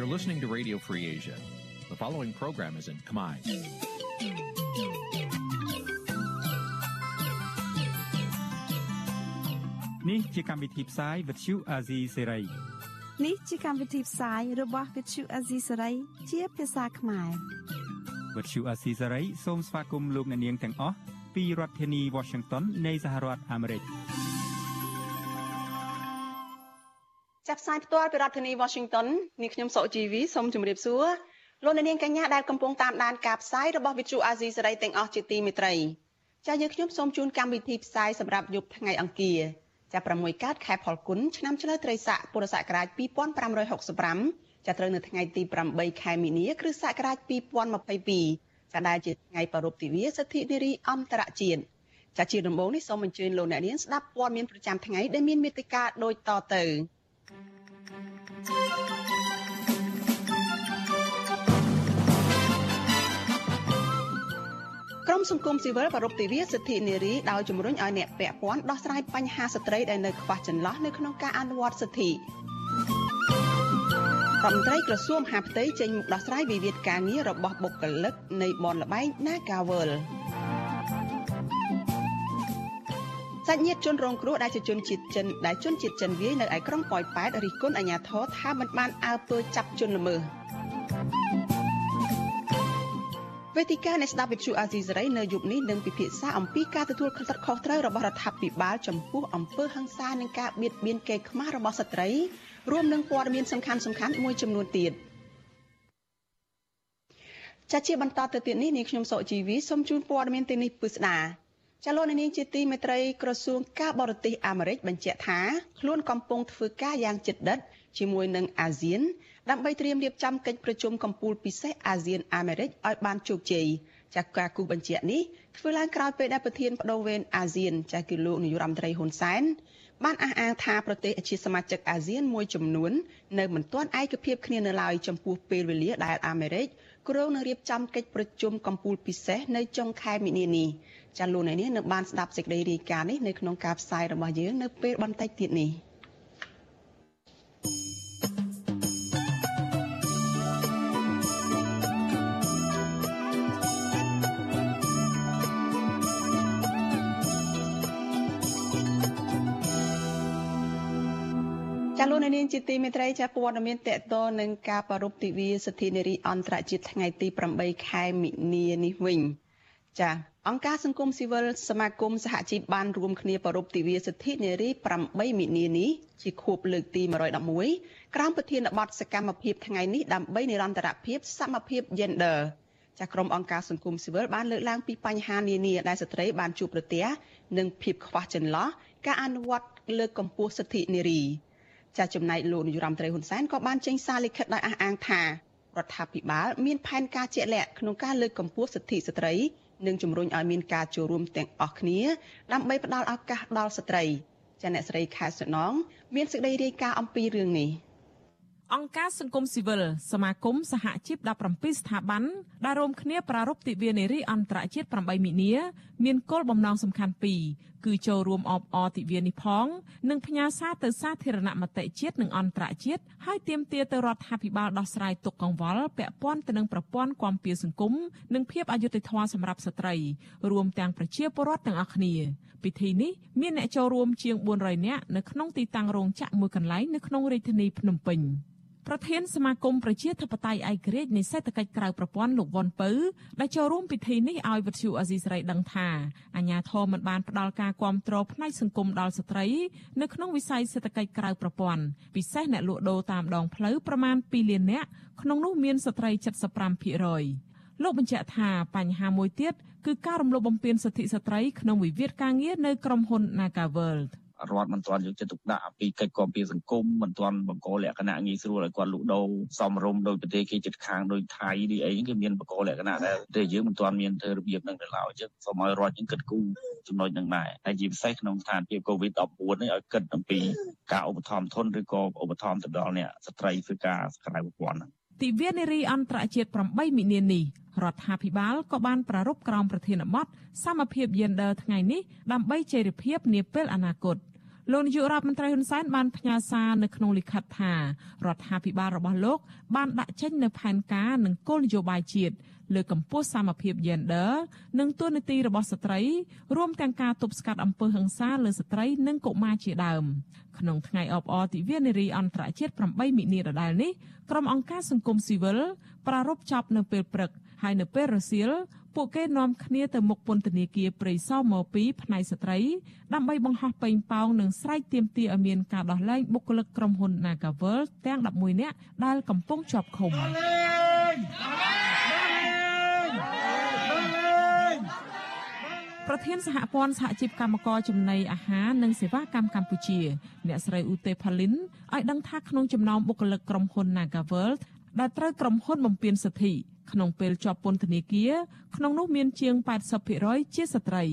You're listening to Radio Free Asia. The following program is in Khmer. នេះជាកម្មវិធីផ្សាយ Vuthu Azizi Serai នេះជាកម្មវិធីផ្សាយរបស់ Vuthu Azizi Serai ជាភាសាខ្មែរ Vuthu Azizi Serai សូមស្វាគមន៍លោកអ្នកនាងទាំងអស់ពីរដ្ឋធានី Washington នៃសហរដ្ឋអាមេរិក ប់ផ្សាយផ្ទាល់ពីរដ្ឋធានី Washington នាងខ្ញុំសុកជីវីសូមជម្រាបសួរលោកអ្នកនាងកញ្ញាដែលកំពុងតាមដានការផ្សាយរបស់ Vuthu Azizi Serai ទាំងអស់ជាទីមេត្រីចា៎យើងខ្ញុំសូមជូនកម្មវិធីផ្សាយសម្រាប់យប់ថ្ងៃអង្គារចាប់6កើតខែផលគុណឆ្នាំឆ្លូវត្រីស័កពុរសករាជ2565ចាប់ត្រូវនៅថ្ងៃទី8ខែមីនា គ្រិស្តសករាជ2022ចាដែលជាថ្ងៃប្រពៃទិវាសិទ្ធិនារីអន្តរជាតិចាជាដំបូងនេះសូមអញ្ជើញលោកអ្នកនាងស្ដាប់ព័ត៌មានប្រចាំថ្ងៃដែលមានមេត្តាដូចតទៅ ក្រមសង្គមស៊ីវិលប្រពៃទិវាសិទ្ធិនារីដោយជំរុញឲ្យអ្នកពាក់ព័ន្ធដោះស្រាយបញ្ហាស្ត្រីដែលនៅខ្វះចន្លោះនៅក្នុងការអនុវត្តសិទ្ធិរដ្ឋមន្ត្រីក្រសួងមហាផ្ទៃចេញមុខដោះស្រាយវិវាទការងាររបស់បុគ្គលិកនៃបនលបែង Nagawal សាច់ញាតិជនរងគ្រោះដែលជាជនជាតិចិនដែលជនជាតិចិនវាយនៅឯក្រុងប៉ោយប៉ែតរិះគន់អាជ្ញាធរថាមិនបានអើពើចាប់ជនល្មើសវេទិកានៃស្ដាប់វិទ្យុអាស៊ីសេរីនៅយប់នេះនឹងពិភាក្សាអំពីការទទួលខុសត្រូវរបស់រដ្ឋាភិបាលចំពោះអំពើហិង្សានិងការបៀតបៀនកេរ្តិ៍ខ្មាស់របស់ស្ត្រីរួមនឹងព័ត៌មានសំខាន់សំខាន់មួយចំនួនទៀតចាជាបន្តទៅទៀតនេះនាងខ្ញុំសុកជីវីសូមជូនព័ត៌មានទីនេះពិស្ដា ចលនានាងជាទីមេត្រីក្រសួងការបរទេសអាមេរិកបញ្ជាក់ថាខ្លួនកំពុងធ្វើការយ៉ាងជិតដិតជាមួយនឹងអាស៊ាន ដើម្បីត្រៀមរៀបចំកិច្ចប្រជុំកំពូលពិសេសអាស៊ានអាមេរិកឲ្យបានជោគជ័យចាក់ការគូបញ្ជាក់នេះធ្វើឡើងក្រោយពេលដែលប្រធានបដូវវេនអាស៊ានចាស់គឺលោកនាយរដ្ឋមន្ត្រីហ៊ុនសែនបានអះអាងថាប្រទេសជាសមាជិកអាស៊ានមួយចំនួននៅមិនទាន់ឯកភាពគ្នានៅឡើយចំពោះពេលវេលាដែលអាមេរិកគ្រោងនឹងរៀបចំកិច្ចប្រជុំកំពូលពិសេសនៅចុងខែមីនានេះ ចាលោកអ្នកនាងនៅបានស្ដាប់សេចក្តីរាយការណ៍នេះនៅក្នុងការផ្សាយរបស់យើងនៅពេលបន្តិចទៀតនេះ។ចាលោកនាងជាទីមេត្រីចាព័ត៌មានតកតនឹងការប្រពៃទិវាសិទ្ធិនារីអន្តរជាតិថ្ងៃទី8ខែមិនិនានេះវិញចា អង្គការសង្គមស៊ីវិលសមាគមសហជីពបានរួមគ្នាប្រពៃទិវាសិទ្ធិនារី8មិនិនានេះជាខួបលើកទី111ក្រោមប្រធានបទសកម្មភាពថ្ងៃនេះដើម្បីនិរន្តរភាពសមភាព gender ចាក្រុមអង្គការសង្គមស៊ីវិលបានលើកឡើងពីបញ្ហានានាដែលស្ត្រីបានជួបប្រទះនិងភាពខ្វះចន្លោះការអនុវត្តលើកកម្ពស់សិទ្ធិនារីចាចំណែកលោកនាយរដ្ឋមន្ត្រីហ៊ុនសែនក៏បានចេញសារលិខិតដោយអះអាងថារដ្ឋាភិបាលមានផែនការជាក់លាក់ក្នុងការលើកកម្ពស់សិទ្ធិស្ត្រី និងជំរុញឲ្យមានការចូលរួមទាំងអស់គ្នាដើម្បីផ្ដល់ឱកាសដល់ស្ត្រីចាអ្នកស្រីខែសុណងមានសេចក្តីរាយការណ៍អំពីរឿងនេះ។ អង្គការសង្គមស៊ីវិលសមាគមសហជីព17ស្ថាប័នដែលរួមគ្នាប្រារព្ធទិវានារីអន្តរជាតិ8មិនិនាមានគោលបំណងសំខាន់ពីរគឺចូលរួមអបអរទិវានេះផង និងផ្ញើសារទៅសាធារណមតិជាតិនិងអន្តរជាតិហើយទាមទារទៅរដ្ឋាភិបាលដោះស្រាយទុកកង្វល់ពាក់ព័ន្ធទៅនឹងប្រព័ន្ធគាំពារសង្គមនិងភាពអយុត្តិធម៌សម្រាប់ស្ត្រី រួមទាំងប្រជាពលរដ្ឋទាំងអស់គ្នាពិធីនេះមានអ្នកចូលរួមជាង400នាក់នៅក្នុងទីតាំងរោងចក្រមួយកន្លែងនៅក្នុងរាជធានីភ្នំពេញ។ ប្រធានសមាគមប្រជាធិបតេយ្យឯករាជ្យនៃសេដ្ឋកិច្ចក្រៅប្រព័ន្ធលោកវ៉ុនពៅដែលចូលរួមពិធីនេះឲ្យវិទ្យុអាស៊ីសេរីដឹងថាអាញាធមមិនបានផ្ដល់ការគ្រប់គ្រងផ្នែកសង្គមដល់ស្ត្រីនៅក្នុងវិស័យសេដ្ឋកិច្ចក្រៅប្រព័ន្ធពិសេសអ្នកលក់ដូរតាមដងផ្លូវប្រមាណ2លាននាក់ក្នុងនោះមានស្ត្រី75%លោកបញ្ជាក់ថាបញ្ហាមួយទៀតគឺការរំលោភបំពានសិទ្ធិស្ត្រីក្នុងវិវាទការងារនៅក្រុមហ៊ុន Naga World រដ្ឋមិនទាន់យកចិត្តទុកដាក់ពីកិច្ចគាំពារសង្គមមិនទាន់បង្កលក្ខណៈងាយស្រួលឲ្យគាត់លក់ដូរសមរម្យដោយប្រទេសគេជិតខាងដោយថៃឬអីគេមានបង្កលក្ខណៈដែលប្រទេសយើងមិនទាន់មានធ្វើរបៀបនឹងទៅឡើយចឹងសូមឲ្យរដ្ឋយើងគិតគូរចំណុចនឹងដែរហើយជាពិសេសក្នុងស្ថានភាព COVID-19 នេះឲ្យគិតអំពីការឧបត្ថម្ភធនឬក៏ឧបត្ថម្ភទៅដល់អ្នកស្ត្រីធ្វើការក្រៅប្រព័ន្ធ ទិវានារីអន្តរជាតិ8មិនិនានេះរដ្ឋាភិបាលក៏បានប្រារព្ធក្រោមប្រធានបទសមភាព Gender ថ្ងៃនេះដើម្បីជេរភាពនាពេលអនាគត លោកនាយករដ្ឋមន្ត្រីហ៊ុនសែនបានផ្ញើសារនៅក្នុងលិខិតថារដ្ឋាភិបាលរបស់លោក បានដាក់ចេញនូវផែនការនិងគោលនយោបាយជាតិលើកកម្ពស់សមភាព Gender និងទួនាទីរបស់ស្ត្រីរួមទាំងការទប់ស្កាត់អំពើហិង្សាលើស្ត្រីនិងកុមារជាដើមក្នុងថ្ងៃអបអរទិវានារីអន្តរជាតិ8មិនិនាដដែលនេះក្រុមអង្គការសង្គមស៊ីវិលប្រារព្ធចប់នៅពេលព្រឹកហើយនៅពេលរសៀល ពួកគេនាំគ្នាទៅមុខពន្ធនាគារព្រៃសរម2ផ្នែកស្ត្រីដើម្បីបង្ហោះពេញប៉ោងនិងស្រែកទាមទារឲ្យមានការដោះលែងបុគ្គលិកក្រុមហ៊ុន Nagavel ទាំង11នាក់ដែលកំពុងជាប់ឃុំប្រធានសហព័ន្ធសហជីពកម្មករចំណីអាហារនិងសេវាកម្មកម្ពុជា អ្នកស្រីឧទេផាលីនឲ្យដឹងថាក្នុងចំណោមបុគ្គលិកក្រុមហ៊ុន Nagavel ដែលត្រូវក្រុមហ៊ុនបំពេញសិទ្ធិក្នុងពេលជាប់ពន្ធនាគារក្នុងនោះមានជាង80%ជាស្ត្រី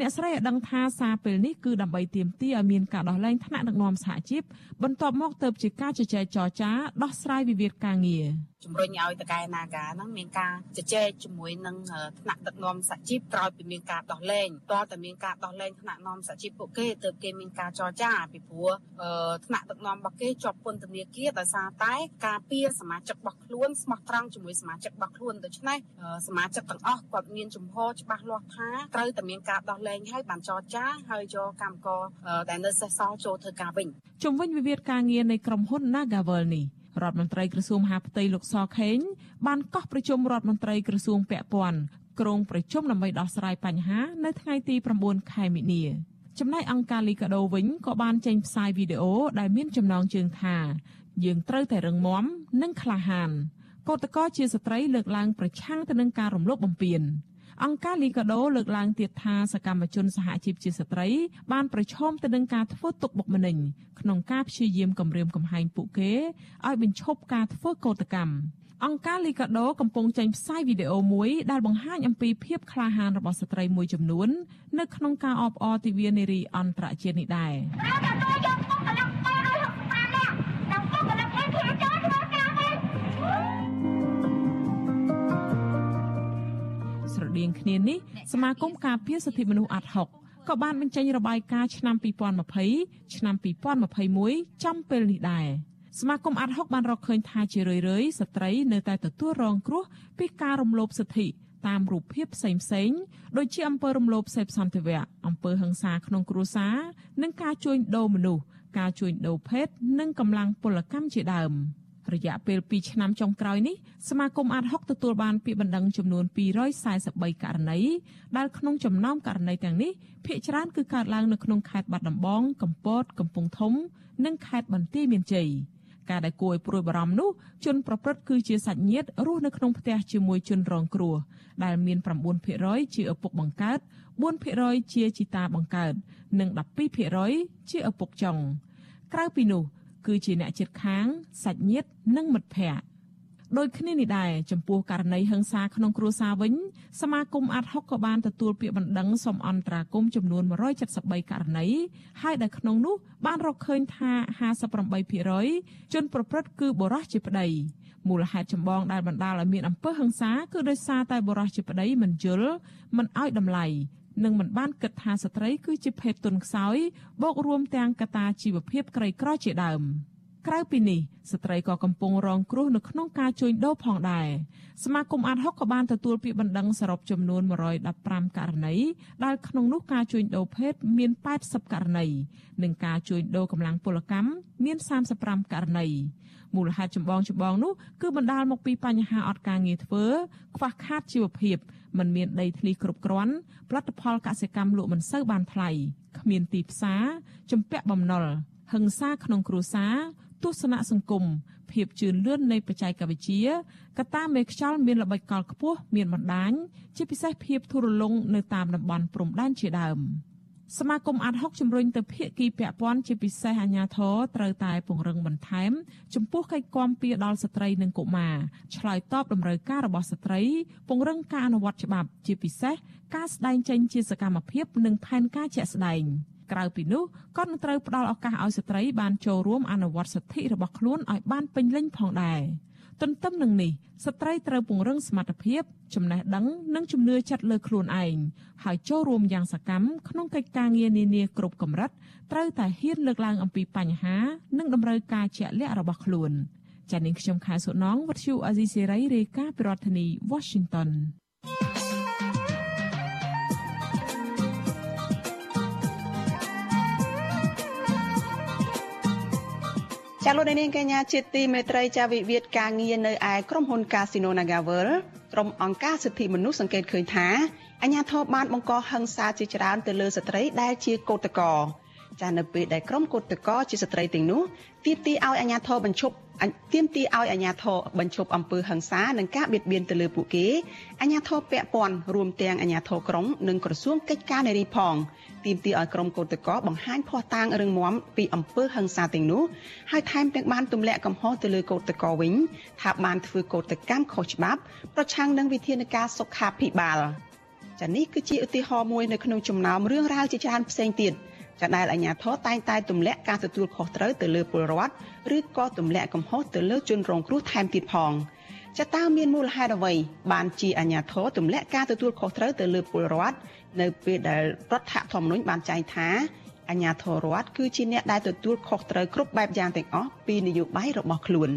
អ្នកស្រីឲ្យដឹងថាសារពេលនេះគឺដើម្បីទាមទារឲ្យមានការដោះលែងថ្នាក់ដឹកនាំសហជីពបន្ទាប់មកទៅជាការជជែកចរចាដោះស្រាយវិវាទការងារជំរុញឲ្យតកែនាការហ្នឹងមានការជជែកជាមួយនឹងថ្នាក់ដឹកនាំសហជីពក្រោយពីមានការដោះលែងតើតែមានការដោះលែងថ្នាក់នាំសហជីពពួកគេទើបគេមានការចរចាពីព្រោះថ្នាក់ដឹកនាំរបស់គេជាប់ពន្ធនាគារដោយសារតែការពៀសមាជិករបស់ខ្លួនស្មោះត្រង់ជាមួយសមាជិករបស់ខ្លួនដូច្នេះសមាជិកទាំងអស់គាត់មានជំហរច្បាស់លាស់ថាត្រូវតែមានការដោះលែងហើយបានចរចាហើយយកកម្មករដែលនៅសេសសល់ចូលធ្វើការវិញជំវិញវិវាទការងារនៃក្រុមហ៊ុន Nagavel នេះរដ្ឋមន្ត្រីក្រសួងមហាផ្ទៃលោកសខេងបានកោះប្រជុំរដ្ឋមន្ត្រីក្រសួងពាក់ព័ន្ធក្រុងប្រជុំដើម្បីដោះស្រាយបញ្ហា នៅថ្ងៃទី9ខែមិនិនាចំណែកអង្គការលីកាដូវិញក៏បានចេញផ្សាយវីដេអូដែលមានចំណងជើងថា យើងត្រូវតែរឹងមាំនិងក្លាហានកោតកោជាស្ត្រីលើកឡើងប្រឆាំងទៅនឹងការរំលោភបំពាន អង្គការលីកាដូលើកឡើងទៀតថាសកម្មជនសហជីពជាស្ត្រីបានប្រឈមទៅនឹងការធ្វើទុកបុកម្នេញក្នុងការព្យាយាមគំរាមកំហែងពួកគេឲ្យបញ្ឈប់ការធ្វើកោតកម្មអង្គការលីកាដូកំពុងចេញផ្សាយវីដេអូមួយដែលបង្ហាញអំពីភាពក្លាហានរបស់ស្ត្រីមួយចំនួន នៅក្នុងការអបអរទិវានារីអន្តរជាតិនេះដែរ ដៀងគ្នានេះសមាគមការពារសិទ្ធិមនុស្សអាត់ហុកក៏បានបញ្ចេញរបាយការណ៍ឆ្នាំ2020ឆ្នាំ2021ចំពេលនេះដែរសមាគមអាត់ហុកបានរកឃើញថាជារឿយៗស្ត្រីនៅតែទទួលរងគ្រោះពីការរំលោភសិទ្ធិតាមរូបភាពផ្សេងផ្សេងដូចជាអំពើរំលោភសេពសន្តិវៈអំពើហិង្សាក្នុងគ្រួសារនិងការជួញដូរមនុស្សការជួញដូរភេទនិងកម្លាំងពលកម្មជាដើម។ រយៈពេល2ឆ្នាំចុងក្រោយនេះសមាគមអាត60ទទួលបានពាក្យបណ្ដឹងចំនួន243ករណីដែលក្នុងចំណោមករណីទាំងនេះភាគច្រើនគឺកើតឡើងនៅក្នុងខេត្តបាត់ដំបងកំពតកំពង់ធំ និងខេត្តបន្ទាយមានជ័យការដែលគួរឲ្យព្រួយបារម្ភនោះជនប្រព្រឹត្តគឺជាសាច់ញាតិរស់នៅក្នុងផ្ទះជាមួយជនរងគ្រោះដែលមាន9%ជាឪពុកបង្កើត4%ជាជីតាបង្កើត និង12%ជាឪពុកចុងក្រៅពីនោះ គឺជាអ្នកជិតខាងសាច់ញាតិនិងមិត្តភ័ក្តិដោយគ្នានេះដែរចំពោះករណីហិង្សាក្នុងគ្រួសារវិញសមាគមអាត់ហុកក៏បានទទួលពាក្យបណ្ដឹងសុំអន្តរាគមចំនួន173ករណីហើយដែលក្នុងនោះបានរកឃើញថា58%ជនប្រព្រឹត្តគឺបុរសជាប្តីមូលហេតុចម្បងដែលបណ្ដាលឲ្យមានអំពើហិង្សាគឺដោយសារតែបុរសជាប្តីមិនយល់មិនឲ្យតម្លៃ និងមិនបានគិតថាស្ត្រីគឺជាភេទទុនខ្សោយបូករួមទាំងកត្តាជីវភាពក្រីក្រជាដើមក្រៅពីនេះស្ត្រីក៏កំពុងរងគ្រោះនៅក្នុងការជួញដូរផងដែរសមាគមអាត60ក៏បានទទួលពាក្យបណ្ដឹងសរុបចំនួន115ករណីដែលក្នុងនោះការជួញដូរភេទមាន80ករណីនិងការជួញដូរកម្លាំងពលកម្មមាន35ករណីមូលហេតុចម្បងចម្បងនោះគឺបណ្ដាលមកពីបញ្ហាអត់ការងារធ្វើខ្វះខាតជីវភាព មិនមានដីធ្លីគ្រប់គ្រាន់ផលិតផលកសិកម្មលក់មិនសូវបានថ្លៃគ្មានទីផ្សារជំពាក់បំណុលហិង្សាក្នុងគ្រួសារទស្សនៈសង្គមភាពជឿនលឿននៃបច្ចេកវិទ្យាកត្តាមេខ្យល់មានល្បិចកលខ្ពស់មានបណ្ដាញជាពិសេសភាពធូររលុងនៅតាមតំបន់ព្រំដែនជាដើម។ សមាគមអាត់ហុកជំរុញទៅភាគីពាក់ព័ន្ធជាពិសេសអាជ្ញាធរត្រូវតែពង្រឹងបន្ថែម ចំពោះកិច្ចគាំពៀដល់ស្ត្រីនិងកុមារឆ្លើយតបតម្រូវការរបស់ស្ត្រី ពង្រឹងការអនុវត្តច្បាប់ជាពិសេសការស្ដែងចេញជាសកម្មភាពនិងផែនការជាក់ស្ដែងក្រៅពីនោះក៏នឹងត្រូវផ្ដល់ឱកាសឲ្យស្ត្រីបានចូលរួមអនុវត្តសិទ្ធិរបស់ខ្លួនឲ្យបានពេញលេញផងដែរ ទទន្ទឹមនឹងនេះស្ត្រីត្រូវពង្រឹងសមត្ថភាពចំណេះដឹងនិងជំនឿចិត្តលើខ្លួនឯងហើយចូលរួមយ៉ាងសកម្មក្នុងកិច្ចការងារនានាគ្រប់កម្រិតត្រូវតែហ៊ានលើកឡើងអំពីបញ្ហា និងតម្រូវការជាក់លាក់របស់ខ្លួនចា៎នាងខ្ញុំខែសុណងវັດឈូអាស៊ីសេរីរាយការណ៍ពីរដ្ឋធានី Washington ចាលោកនាងកញ្ញាជាទីមេត្រីចាវិវាទការងារនៅឯក្រុមហ៊ុន Casino NagaWorld ក្រុមអង្គការសិទ្ធិមនុស្សសង្កេតឃើញថាអាញាធរបានបង្កហិង្សាជាច្រើនទៅលើស្ត្រីដែលជាកោតក្រចានៅពេលដែលក្រុមកោតក្រជាស្ត្រីទាំងនោះទាមទារឲ្យអាញាធរបញ្ឈប់ទាមទារឲ្យអាញាធរបញ្ឈប់អំពើហិង្សានិងការបៀតបៀនទៅលើពួកគេអាញាធរពាក់ព័ន្ធរួមទាំងអាញាធរក្រុងនិងក្រសួងកិច្ចការនារីផង ទាមទារឲ្យក្រុមកោតក្របង្ហាញភ័ស្តុតាងរឹងមាំពីអំពើហិង្សាទាំងនោះហើយថែមទាំងបានទម្លាក់កំហុសទៅលើកោតក្រវិញថាបានធ្វើកោតកម្មខុសច្បាប់ប្រឆាំងនឹងវិធានការសុខាភិបាលចានេះគឺជាឧទាហរណ៍មួយនៅក្នុងចំណោមរឿងរ៉ាវជាច្រើនផ្សេងទៀតចាដែលអាជ្ញាធរតែងតែទម្លាក់ការទទួលខុសត្រូវទៅលើពលរដ្ឋឬក៏ទម្លាក់កំហុសទៅលើជនរងគ្រោះថែមទៀតផង ចតើមានមូលហេតុអ្វីបានជាអាជ្ញាធរទម្លាក់ការទទួលខុសត្រូវទៅលើពលរដ្ឋនៅពេលដែលរដ្ឋធម្មនុញ្ញបានចែងថាអាជ្ញាធររដ្ឋគឺជាអ្នកដែលទទួលខុសត្រូវគ្រប់បែបយ៉ាងទាំងអស់ពីនយោបាយរបស់ខ្លួន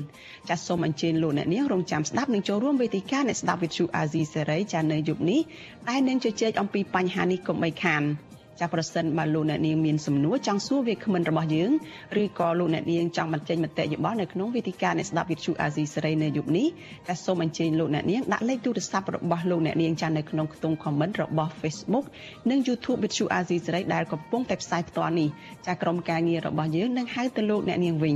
ចាសសូមអញ្ជើញលោកអ្នកនាងរងចាំស្ដាប់និងចូលរួមវេទិកាអ្នកស្ដាប់វិទ្យុអាស៊ីសេរីចានៅយប់នេះដែលនឹងជជែកអំពីបញ្ហានេះកុំបីខាន ចាប្រសិនបើលោកអ្នកនាងមានសំណួរចង់សួរវាគ្មិនរបស់យើងឬក៏លោកអ្នកនាងចង់បញ្ចេញមតិយោបល់នៅក្នុងវេទិកាអ្នកស្ដាប់វិទ្យុអាស៊ីសេរីនៅយប់នេះចាសូមអញ្ជើញលោកអ្នកនាងដាក់លេខទូរស័ព្ទរបស់លោកអ្នកនាងចានៅក្នុងខ្ទង់ comment របស់ Facebook និង YouTube វិទ្យុអាស៊ីសេរីដែលកំពុងតែផ្សាយផ្ទាល់នេះចាក្រុមការងាររបស់យើងនឹងហៅទៅលោកអ្នកនាងវិញ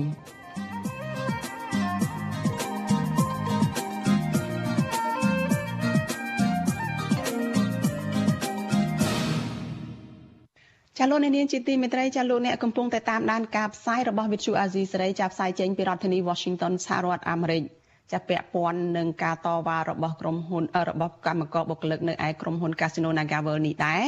ចាលោកនាងជាទីមេត្រីចាលោកអ្នកកំពុងតែតាមដានការផ្សាយរបស់វិទ្យុអាស៊ីសេរីចាផ្សាយចេញពីរដ្ឋធានី Washington សហរដ្ឋអាមេរិកចាពាក់ព័ន្ធនឹងការតវ៉ារបស់ក្រុមហ៊ុនរបស់កម្មករបុគ្គលិកនៅឯក្រុមហ៊ុន Casino NagaWorld នេះដែរ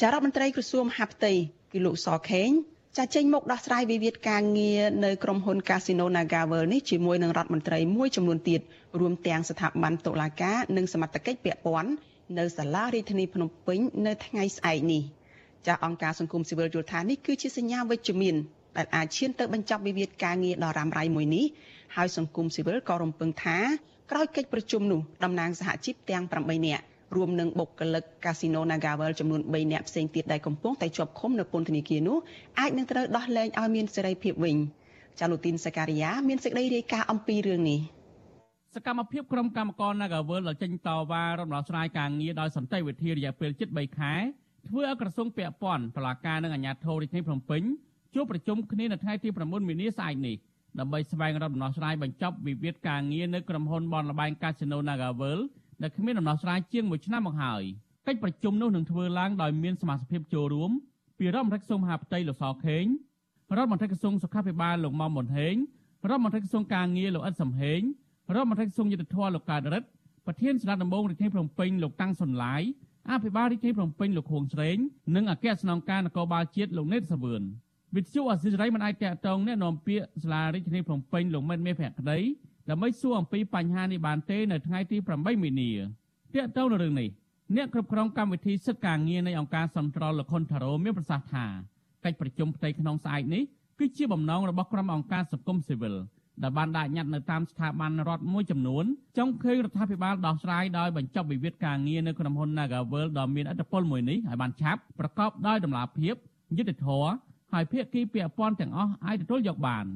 ចារដ្ឋមន្ត្រីក្រសួងមហាផ្ទៃគឺលោកសខេងចាចេញមកដោះស្រាយវិវាទការងារនៅក្រុមហ៊ុន Casino NagaWorld នេះជាមួយនឹងរដ្ឋមន្ត្រីមួយចំនួនទៀតរួមទាំងស្ថាប័នតុលាការនិងសមត្ថកិច្ចពាក់ព័ន្ធនៅសាលារាជធានីភ្នំពេញនៅថ្ងៃស្អែកនេះ។ ចាស់អង្គការសង្គមស៊ីវិលយល់ថានេះគឺជាសញ្ញាវិជ្ជមានដែលអាចឈានទៅបញ្ចប់វិវាទការងារដ៏រ៉ាំរ៉ៃមួយនេះហើយសង្គមស៊ីវិលក៏រំពឹងថាក្រោយកិច្ចប្រជុំនោះតំណាងសហជីពទាំង8នាក់រួមនឹងបុគ្គលិកកាស៊ីណូ Nagavel ចំនួន3នាក់ផ្សេងទៀតដែលកំពុងតែជាប់ឃុំនៅពន្ធនាគារនោះអាចនឹងត្រូវដោះលែងឲ្យមានសេរីភាពវិញចាលូទីនសការីយ៉ាមានសេចក្តីរាយការណ៍អំពីរឿងនេះសកម្មភាពក្រុមកម្មករ Nagavel ដែលចេញតវ៉ារំដោះស្រាយការងារដោយសន្តិវិធីរយៈពេល7ខែ ធ្វើឲ្យក្រសួងពាក់ព័ន្ធតុលាការនិងអាជ្ញាធររាជធានីភ្នំពេញជួបប្រជុំគ្នានៅថ្ងៃទី9មីនាស្អែកនេះដើម្បីស្វែងរកដំណោះស្រាយបញ្ចប់វិវាទការងារនៅក្រុមហ៊ុនបនលបែងកាស៊ីណូ Nagavel ដែលគ្មានដំណោះស្រាយជាង1ឆ្នាំមកហើយកិច្ចប្រជុំនោះនឹងធ្វើឡើងដោយមានសមាជិកចូលរួមពីរដ្ឋមន្ត្រីក្រសួងមហាផ្ទៃលោកសខេងរដ្ឋមន្ត្រីក្រសួងសុខាភិបាលលោកមុំមុនហេងរដ្ឋមន្ត្រីក្រសួងការងារលោកអិតសំហេងរដ្ឋមន្ត្រីក្រសួងយុទ្ធភ័ពលោកកើតរិទ្ធប្រធានស្ដេចដំបងរាជធានីភ្នំពេញលោកតាំងសុនឡាយ អភិបាលរាជធានីភ្នំពេញលោកខួងស្រេងនិងអគ្គស្នងការនគរបាលជាតិលោកណេតសាវឿនវិទ្យុអសិរ័យមិនអាចតាក់ទងអ្នកនាំពាក្យសាលារាជធានីភ្នំពេញលោកមិតមេភក្តីដើម្បីសួរអំពីបញ្ហានេះបានទេនៅថ្ងៃទី8មីនាតាក់ទងនឹងរឿងនេះអ្នកគ្រប់គ្រងកម្មវិធីសិទ្ធិការងារនៃអង្គការសន្ត្រលលខុនថារ៉ូមានប្រសាសន៍ថាកិច្ចប្រជុំផ្ទៃក្នុងស្អែកនេះគឺជាបំណងរបស់ក្រុមអង្គការសង្គមស៊ីវិល ដែលបានដាក់ញត្តិនៅតាមស្ថាប័នរដ្ឋមួយចំនួនចង់ឃើញរដ្ឋាភិបាលដោះស្រាយដោយបញ្ចប់វិវាទការងារនៅក្រុមហ៊ុន Nagavel ដ៏មានឥទ្ធិពលមួយនេះឲ្យបានឆាប់ប្រកបដោយតម្លាភាពយុត្តិធម៌ហើយភាគីពាក់ព័ន្ធទាំងអស់អាចទទួលយកបាន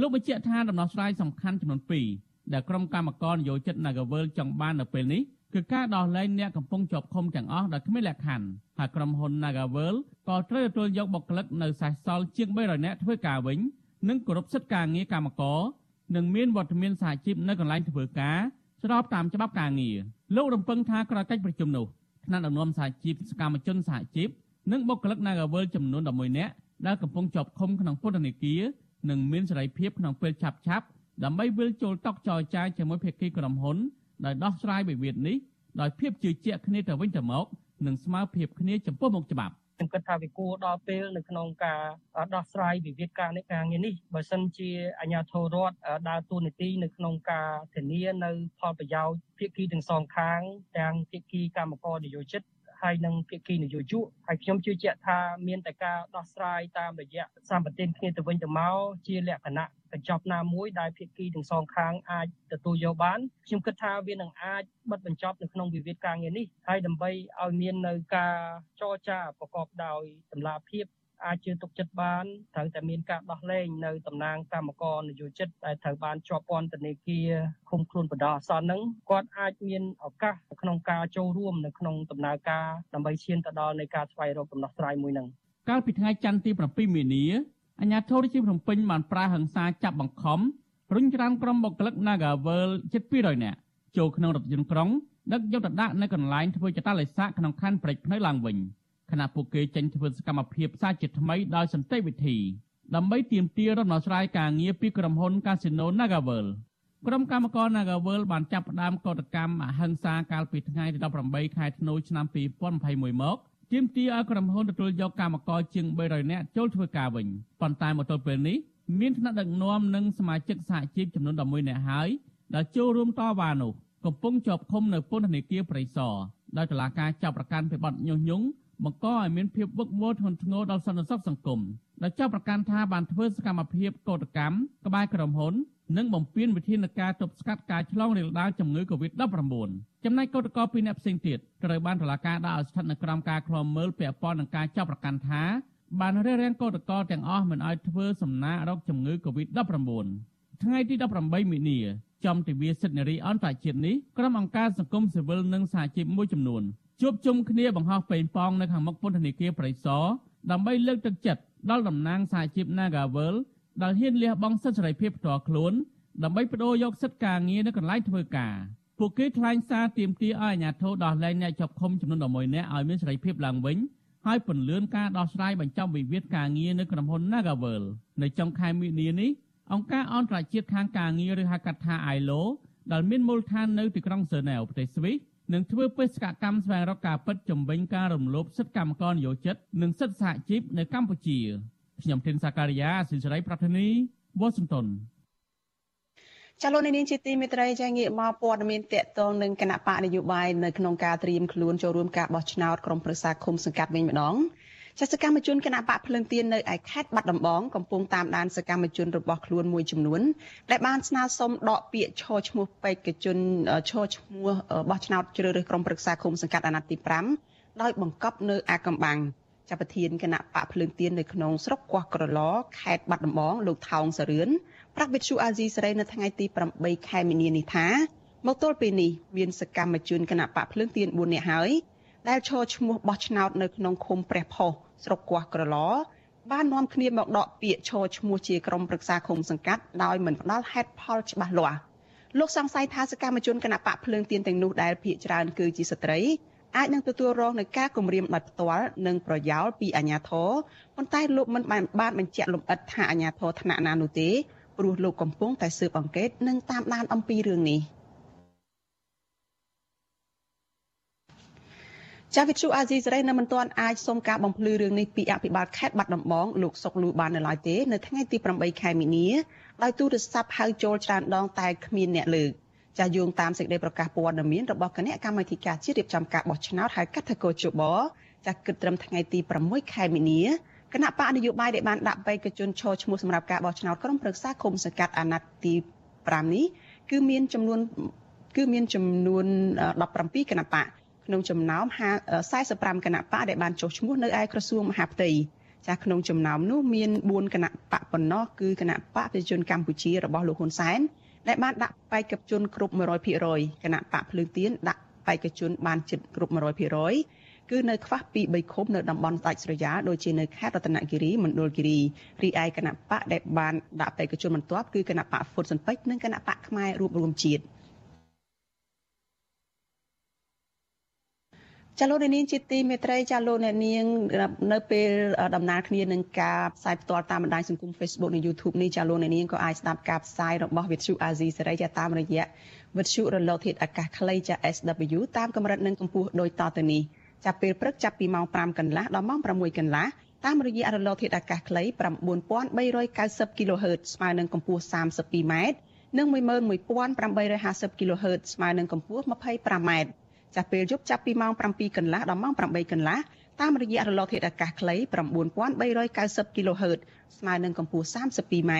លោកបញ្ជាក់ថាដំណោះស្រាយសំខាន់ចំនួន2ដែលក្រុមកម្មការនយោជិត Nagavel ចង់បាននៅពេលនេះគឺការដោះលែងអ្នកកំពុងជាប់ឃុំទាំងអស់ដោយគ្មានលក្ខខណ្ឌហើយក្រុមហ៊ុន Nagavel ក៏ត្រូវទទួលយកបុគ្គលិកនៅសេសសល់ជាង300នាក់ធ្វើការវិញនិងគោរពសិទ្ធិការងារកម្មករ និងមានវត្តមានសហជីពនៅកន្លែងធ្វើការស្របតាមច្បាប់ការងារលោករំពឹងថាក្រោយកិច្ចប្រជុំនោះថ្នាក់ដឹកនាំសហជីពសកម្មជនសហជីពនិងបុគ្គលិក Nagavel ចំនួន11នាក់ដែលកំពុងជាប់ឃុំក្នុងពន្ធនាគារនឹងមានសេរីភាពក្នុងពេលឆាប់ឆាប់ដើម្បីវិលចូលតុចរចាជាមួយភាគីក្រុមហ៊ុនដោយដោះស្រាយវិវាទនេះដោយភាពជឿជាក់គ្នាទៅវិញទៅមកនិងស្មារភាពគ្នាចំពោះមុខច្បាប់ ខ្ញុំគិតថាវាគួរដល់ពេលនៅក្នុងការដោះស្រាយវិវាទការនេះការងារនេះបើសិនជាអាជ្ញាធររដ្ឋដើរតួនាទីនៅក្នុងការធានានៅផលប្រយោជន៍ភាគីទាំងសងខាងទាំងភាគីកម្មករនិយោជិត ហើយនឹងភាគីនយោជកហើយខ្ញុំជឿជាក់ថាមានតែការដោះស្រាយតាមរយៈសម្បទានគ្នាទៅវិញទៅមកជាលក្ខណៈកញ្ចប់ណាមួយដែលភាគីទាំងសងខាងអាចទទួលយកបានខ្ញុំគិតថាវានឹងអាចបិទបញ្ចប់នៅក្នុងវិវាទការងារនេះហើយដើម្បីឲ្យមាននៅការចរចាប្រកបដោយតម្លាភាព អាចជឿទុកចិត្តបានត្រូវតែមានការដោះលែងនៅតំណាងកម្មករនយោជិតដែលត្រូវបានជាប់ពន្ធនាគារឃុំខ្លួនបណ្ដោះអាសន្នហ្នឹងគាត់អាចមានឱកាសក្នុងការចូលរួមនៅក្នុងដំណើរការដើម្បីឈានទៅដល់នៃការស្វែងរកដំណោះស្រាយមួយហ្នឹងកាលពីថ្ងៃច័ន្ទទី7មីនាអាជ្ញាធររាជធានីភ្នំពេញបានប្រើហិង្សាចាប់បង្ខំរុញច្រានក្រុមបុគ្គលិក Nagavel ជិត200នាក់ចូលក្នុងរថយន្តក្រុងដឹកយកទៅដាក់នៅកន្លែងធ្វើចតាឡេសាក្នុងខណ្ឌព្រែកភ្នៅឡើងវិញ។ ខណៈពួកគេចេញធ្វើសកម្មភាពសាជាថ្មីដោយសន្តិវិធីដើម្បីទាមទាររំដោះស្រាយការងារពីក្រុមហ៊ុន Casino Nagavel ក្រុមកម្មករ Nagavel បានចាប់ផ្ដើមកោតកម្មអហិង្សាកាលពីថ្ងៃទី18ខែធ្នូឆ្នាំ2021មកទាមទារឲ្យក្រុមហ៊ុនទទួលយកកម្មករជាង300នាក់ចូលធ្វើការវិញប៉ុន្តែមកទល់ពេលនេះមានថ្នាក់ដឹកនាំនិងសមាជិកសហជីពចំនួន11នាក់ហើយដែលចូលរួមតវ៉ានោះកំពុងជាប់ឃុំនៅពន្ធនាគារព្រៃសរដោយតុលាការចាប់ប្រកាន់ពីបទញុះញង់ បង្កឲ្យមានភាពវឹកវរធ្ងន់ធ្ងរដល់សន្តិសុខសង្គមដែលចាប់ប្រកាន់ថាបានធ្វើសកម្មភាពកោតកម្មក្បែរក្រុមហ៊ុននិងបំពេញវិធានការទប់ស្កាត់ការឆ្លងរាលដាលជំងឺ Covid-19 ចំណែកកោតក្រពីរអ្នកផ្សេងទៀតត្រូវបានតុលាការដាក់ឲ្យស្ថិតនៅក្រោមការឃ្លាំមើលពាក់ព័ន្ធនឹងការចាប់ប្រកាន់ថាបានរារាំងកោតក្រទាំងអស់មិនឲ្យធ្វើសំណាក់រោគជំងឺ Covid-19 ថ្ងៃទី18មីនាចំទិវាសិទ្ធិនារីអន្តរជាតិនេះក្រុមអង្គការសង្គមស៊ីវិលនិងសហជីពមួយចំនួន ជួបជុំគ្នាបង្ហោះប៉េងប៉ោងនៅខាងមុខពន្ធនាគារប្រៃសណដើម្បីលើកទឹកចិត្តដល់តំណាងសហជីព Nagavel ដែលហ៊ានលះបង់សិទ្ធិសេរីភាពផ្ទាល់ខ្លួនដើម្បីបដូរយកសិទ្ធិការងារនៅកន្លែងធ្វើការពួកគេថ្លែងសារទាមទារឲ្យអាជ្ញាធរដោះលែងអ្នកជាប់ឃុំចំនួន11នាក់ឲ្យមានសេរីភាពឡើងវិញហើយពន្លឿនការដោះស្រាយបញ្ចប់វិវាទការងារនៅក្រុមហ៊ុន Nagavel នៅចុងខែមីនានេះអង្គការអន្តរជាតិខាងការងារឬហៅកាត់ថា ILO ដែលមានមូលដ្ឋាននៅទីក្រុងហ្សឺណែវប្រទេសស្វីស នឹងធ្វើបេសកកម្មស្វែងរកការពិតជំវិញការរំលោភសិទ្ធិកម្មករនិយោជិតនិងសិទ្ធិសហជីពនៅកម្ពុជាខ្ញុំធីនសាការីយ៉ាស៊ីសេរីប្រធានីវ៉ាស៊ីនតោនចាលោកនាងជាទីមេត្រីចាងាកមកព័ត៌មានតកតងនឹងគណៈបកនយោបាយនៅក្នុងការត្រៀមខ្លួនចូលរួមការបោះឆ្នោតក្រុមប្រឹក្សាឃុំសង្កាត់វិញម្ដង ចាសកម្មជនគណៈបកភ្លឹងទៀននៅឯខេត្តបាត់ដំបងកំពុងតាមដានសកម្មជនរបស់ខ្លួនមួយចំនួនដែលបានស្នើសុំដកពាក្យឈរឈ្មោះបេក្ខជនឈរឈ្មោះបោះឆ្នោតជ្រើសរើសក្រុមប្រឹក្សាឃុំសង្កាត់អាណត្តិទី5ដោយបង្កប់នៅអាកំបាំងចាប់ប្រធានគណៈបកភ្លើងទៀននៅក្នុងស្រុកកោះក្រឡខេត្តបាត់ដំបងលោកថោងសរឿនប្រាប់វិទ្យុអាស៊ីសេរីនៅថ្ងៃទី8ខែមីនានេះថាមកទល់ពេលនេះមានសកម្មជនគណៈបកភ្លើងទៀន4នាក់ហើយ ដែលឈរឈ្មោះបោះឆ្នោតនៅក្នុងឃុំព្រះផុសស្រុកគាស់ក្រឡបាននាំគ្នាមកដកពាក្យឈរឈ្មោះជាក្រុមប្រឹក្សាឃុំសង្កាត់ដោយមិនផ្ដល់ហេតុផលច្បាស់លាស់លោកសង្ស័យថាសកម្មជនគណៈបកភ្លើងទៀនទាំងនោះដែលភ ieck ច្រើនគឺជាស្ត្រីអាចនឹងទទួលរងនឹងការគំរាមដោយផ្ទាល់និងប្រយោលពីអាជ្ញាធរប៉ុន្តែលោកមិនបានបានបញ្ជាក់លម្អិតថាអាជ្ញាធរថ្នាក់ណានោះទេព្រោះលោកកំពុងតែស៊ើបអង្កេតនិងតាមដានអំពីរឿងនេះ។ ចាវិទ្យុអាស៊ីសេរីនៅមិនទាន់អាចសុំការបំភ្លឺរឿងនេះពីអភិបាលខេត្តបាត់ដំបងលោកសុកលូបាននៅឡើយទេនៅថ្ងៃទី8ខែមីនាដោយទូរស័ព្ទហៅចូលច្រើនដងតែគ្មានអ្នកលើកចាយោងតាមសេចក្តីប្រកាសព័ត៌មានរបស់គណៈកម្មាធិការជាតិរៀបចំការបោះឆ្នោតហៅកាត់ថាកោជបចាគិតត្រឹមថ្ងៃទី6ខែមីនាគណៈបកនយោបាយដែលបានដាក់បេក្ខជនឈរឈ្មោះសម្រាប់ការបោះឆ្នោតក្រុមប្រឹក្សាគុំសង្កាត់អាណត្តិទី5នេះគឺមានចំនួនគឺមានចំនួន17គណៈបក ក្នុងចំណោម45គណៈបកដែលបានចុះឈ្មោះនៅឯក្រសួងមហាផ្ទៃចាក្នុងចំណោមនោះមាន4គណៈបកប៉ុណ្ណោះគឺគណៈបកប្រជាជនកម្ពុជារបស់លោកហ៊ុនសែនដែលបានដាក់បេក្ខជនគ្រប់100%គណៈបកភ្លើងទៀនដាក់បេក្ខជនបានជិតគ្រប់100%គឺនៅខ្វះពី3ឃុំនៅតំបន់ដាច់ស្រយាលដូចជានៅខេត្តរតនគិរីមណ្ឌលគិរីរីឯគណៈបកដែលបានដាក់បេក្ខជនបន្ទាប់គឺគណៈបកហ្វុតសិនពេជ្រនិងគណៈបកខ្មែររួបរวมជាតិ ចាលោកនាងជាទីមេត្រីចាលោកអ្នកនាងនៅពេលដំណើរគ្នានឹងការផ្សាយផ្ទាល់តាមបណ្ដាញសង្គម Facebook និង YouTube នេះចាលោកអ្នកនាងក៏អាចស្ដាប់ការផ្សាយរបស់ Vithu Azizi សេរីចាតាមរយៈវិទ្យុរលកធាតុអាកាសខ្លីចា SW តាមកម្រិតនិងកម្ពស់ដូចតទៅនេះចាប់ពេលព្រឹកចាប់ពីម៉ោង5កន្លះដល់ម៉ោង6កន្លះតាមរយៈរលកធាតុអាកាសខ្លី9390 kHz ស្មើនឹងកម្ពស់ 32m និង11850 kHz ស្មើនឹងកម្ពស់ 25m ចាប់ពេលយប់ចាប់ពីម៉ោង7កន្លះដល់ម៉ោង8កន្លះតាមរយៈរលកធាតុអាកាសខ្លី9390 kHz ស្មើនឹងកម្ពស់ 32m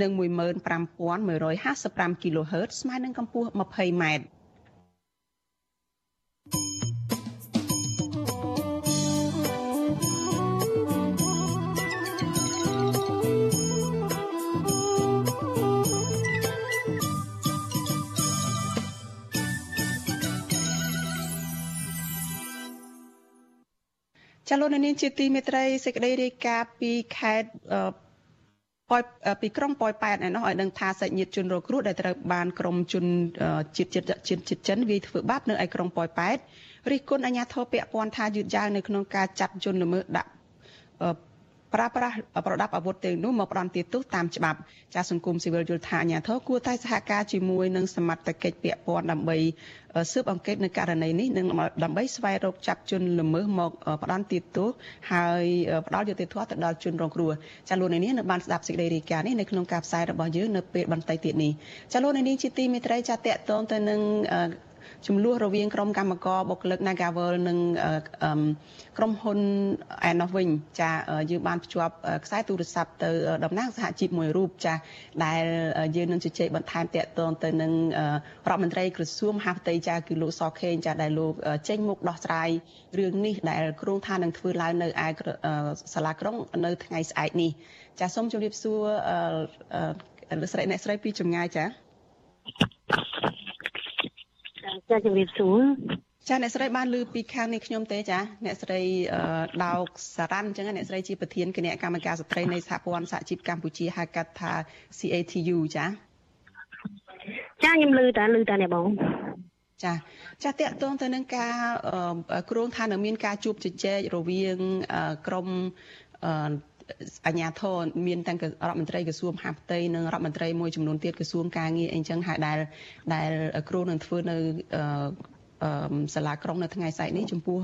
និង15155 kHz ស្មើនឹងកម្ពស់ 20m ចលនានាងជាទីមេត្រីសេចក្តីរាយការណ៍ពីខេត្តប៉ោយពីក្រុងប៉ោយប៉ែតឯណោះឲ្យដឹងថាសាច់ញាតិជនរងគ្រោះដែលត្រូវបានក្រុមជនជាតិជាតិជាតិចិនវាយធ្វើបាបនៅឯក្រុងប៉ោយប៉ែតរិះគន់អាជ្ញាធរពាក់ព័ន្ធថាយឺតយ៉ាវនៅក្នុងការចាត់ជនល្មើសដាក់ ប្រើប្រាស់ប្រដាប់អាវុធទាំងនោះមកផ្ដន់ទាទោសតាមច្បាប់ចាសសង្គមស៊ីវិលយល់ថាអាញាធរគួរតែសហការជាមួយនឹងសមត្ថកិច្ចពាក់ព័ន្ធដើម្បីស៊ើបអង្កេតនៅករណីនេះនិងដើម្បីស្វែងរកចាប់ជនល្មើសមកផ្ដន់ទាទោសហើយផ្ដល់យុត្តិធម៌ទៅដល់ជនរងគ្រោះចាលោកនាងនៅបានស្ដាប់សេចក្តីរាយការណ៍នេះនៅក្នុងការផ្សាយរបស់យើងនៅពេលបន្តិចទៀតនេះចាលោកនាងជាទីមេត្រីចាតកតងទៅនឹង ចំនួនរវាងក្រុមកម្មករបុគ្គលិក Nagavel និងក្រុមហ៊ុនឯណោះវិញ ចាយើងបានភ្ជាប់ខ្សែទូរស័ព្ទទៅតំណាងសហជីពមួយរូបចាដែលយើងនឹងជជែកបន្ថែមតាក់ទងទៅនឹងរដ្ឋមន្ត្រីក្រសួងមហាផ្ទៃចាគឺលោកសខេងចាដែលលោកចេញមុខដោះស្រាយរឿងនេះដែលគ្រោងថានឹងធ្វើឡើងនៅឯសាលាក្រុងនៅថ្ងៃស្អែកនេះចាសូមជម្រាបសួរលោកស្រីអ្នកស្រីពីចម្ងាយចា ចាជំរាបសួរចាអ្នកស្រីបានលើពីខាងនេះខ្ញុំទេចាអ្នកស្រីដោកសារ៉ាន់អញ្ចឹងអ្នកស្រីជាប្រធានគណៈកម្មការស្ត្រីនៃសហព័ន្ធសហជីពកម្ពុជាហៅកាត់ថា CATU ចាចាខ្ញុំលើតាលើតាអ្នកបងចាចាតកតងទៅនឹងការគ្រោងថានឹងមានការជួបជជែករវាងក្រម អញ្ញាធរមានទាំងរដ្ឋមន្ត្រីក្រសួងមហាផ្ទៃនិងរដ្ឋមន្ត្រីមួយចំនួនទៀតក្រសួងការងារអីចឹងហើយដែលដែលគ្រូនឹងធ្វើនៅអឺសាលាក្រុងនៅថ្ងៃស្អែកនេះចំពោះ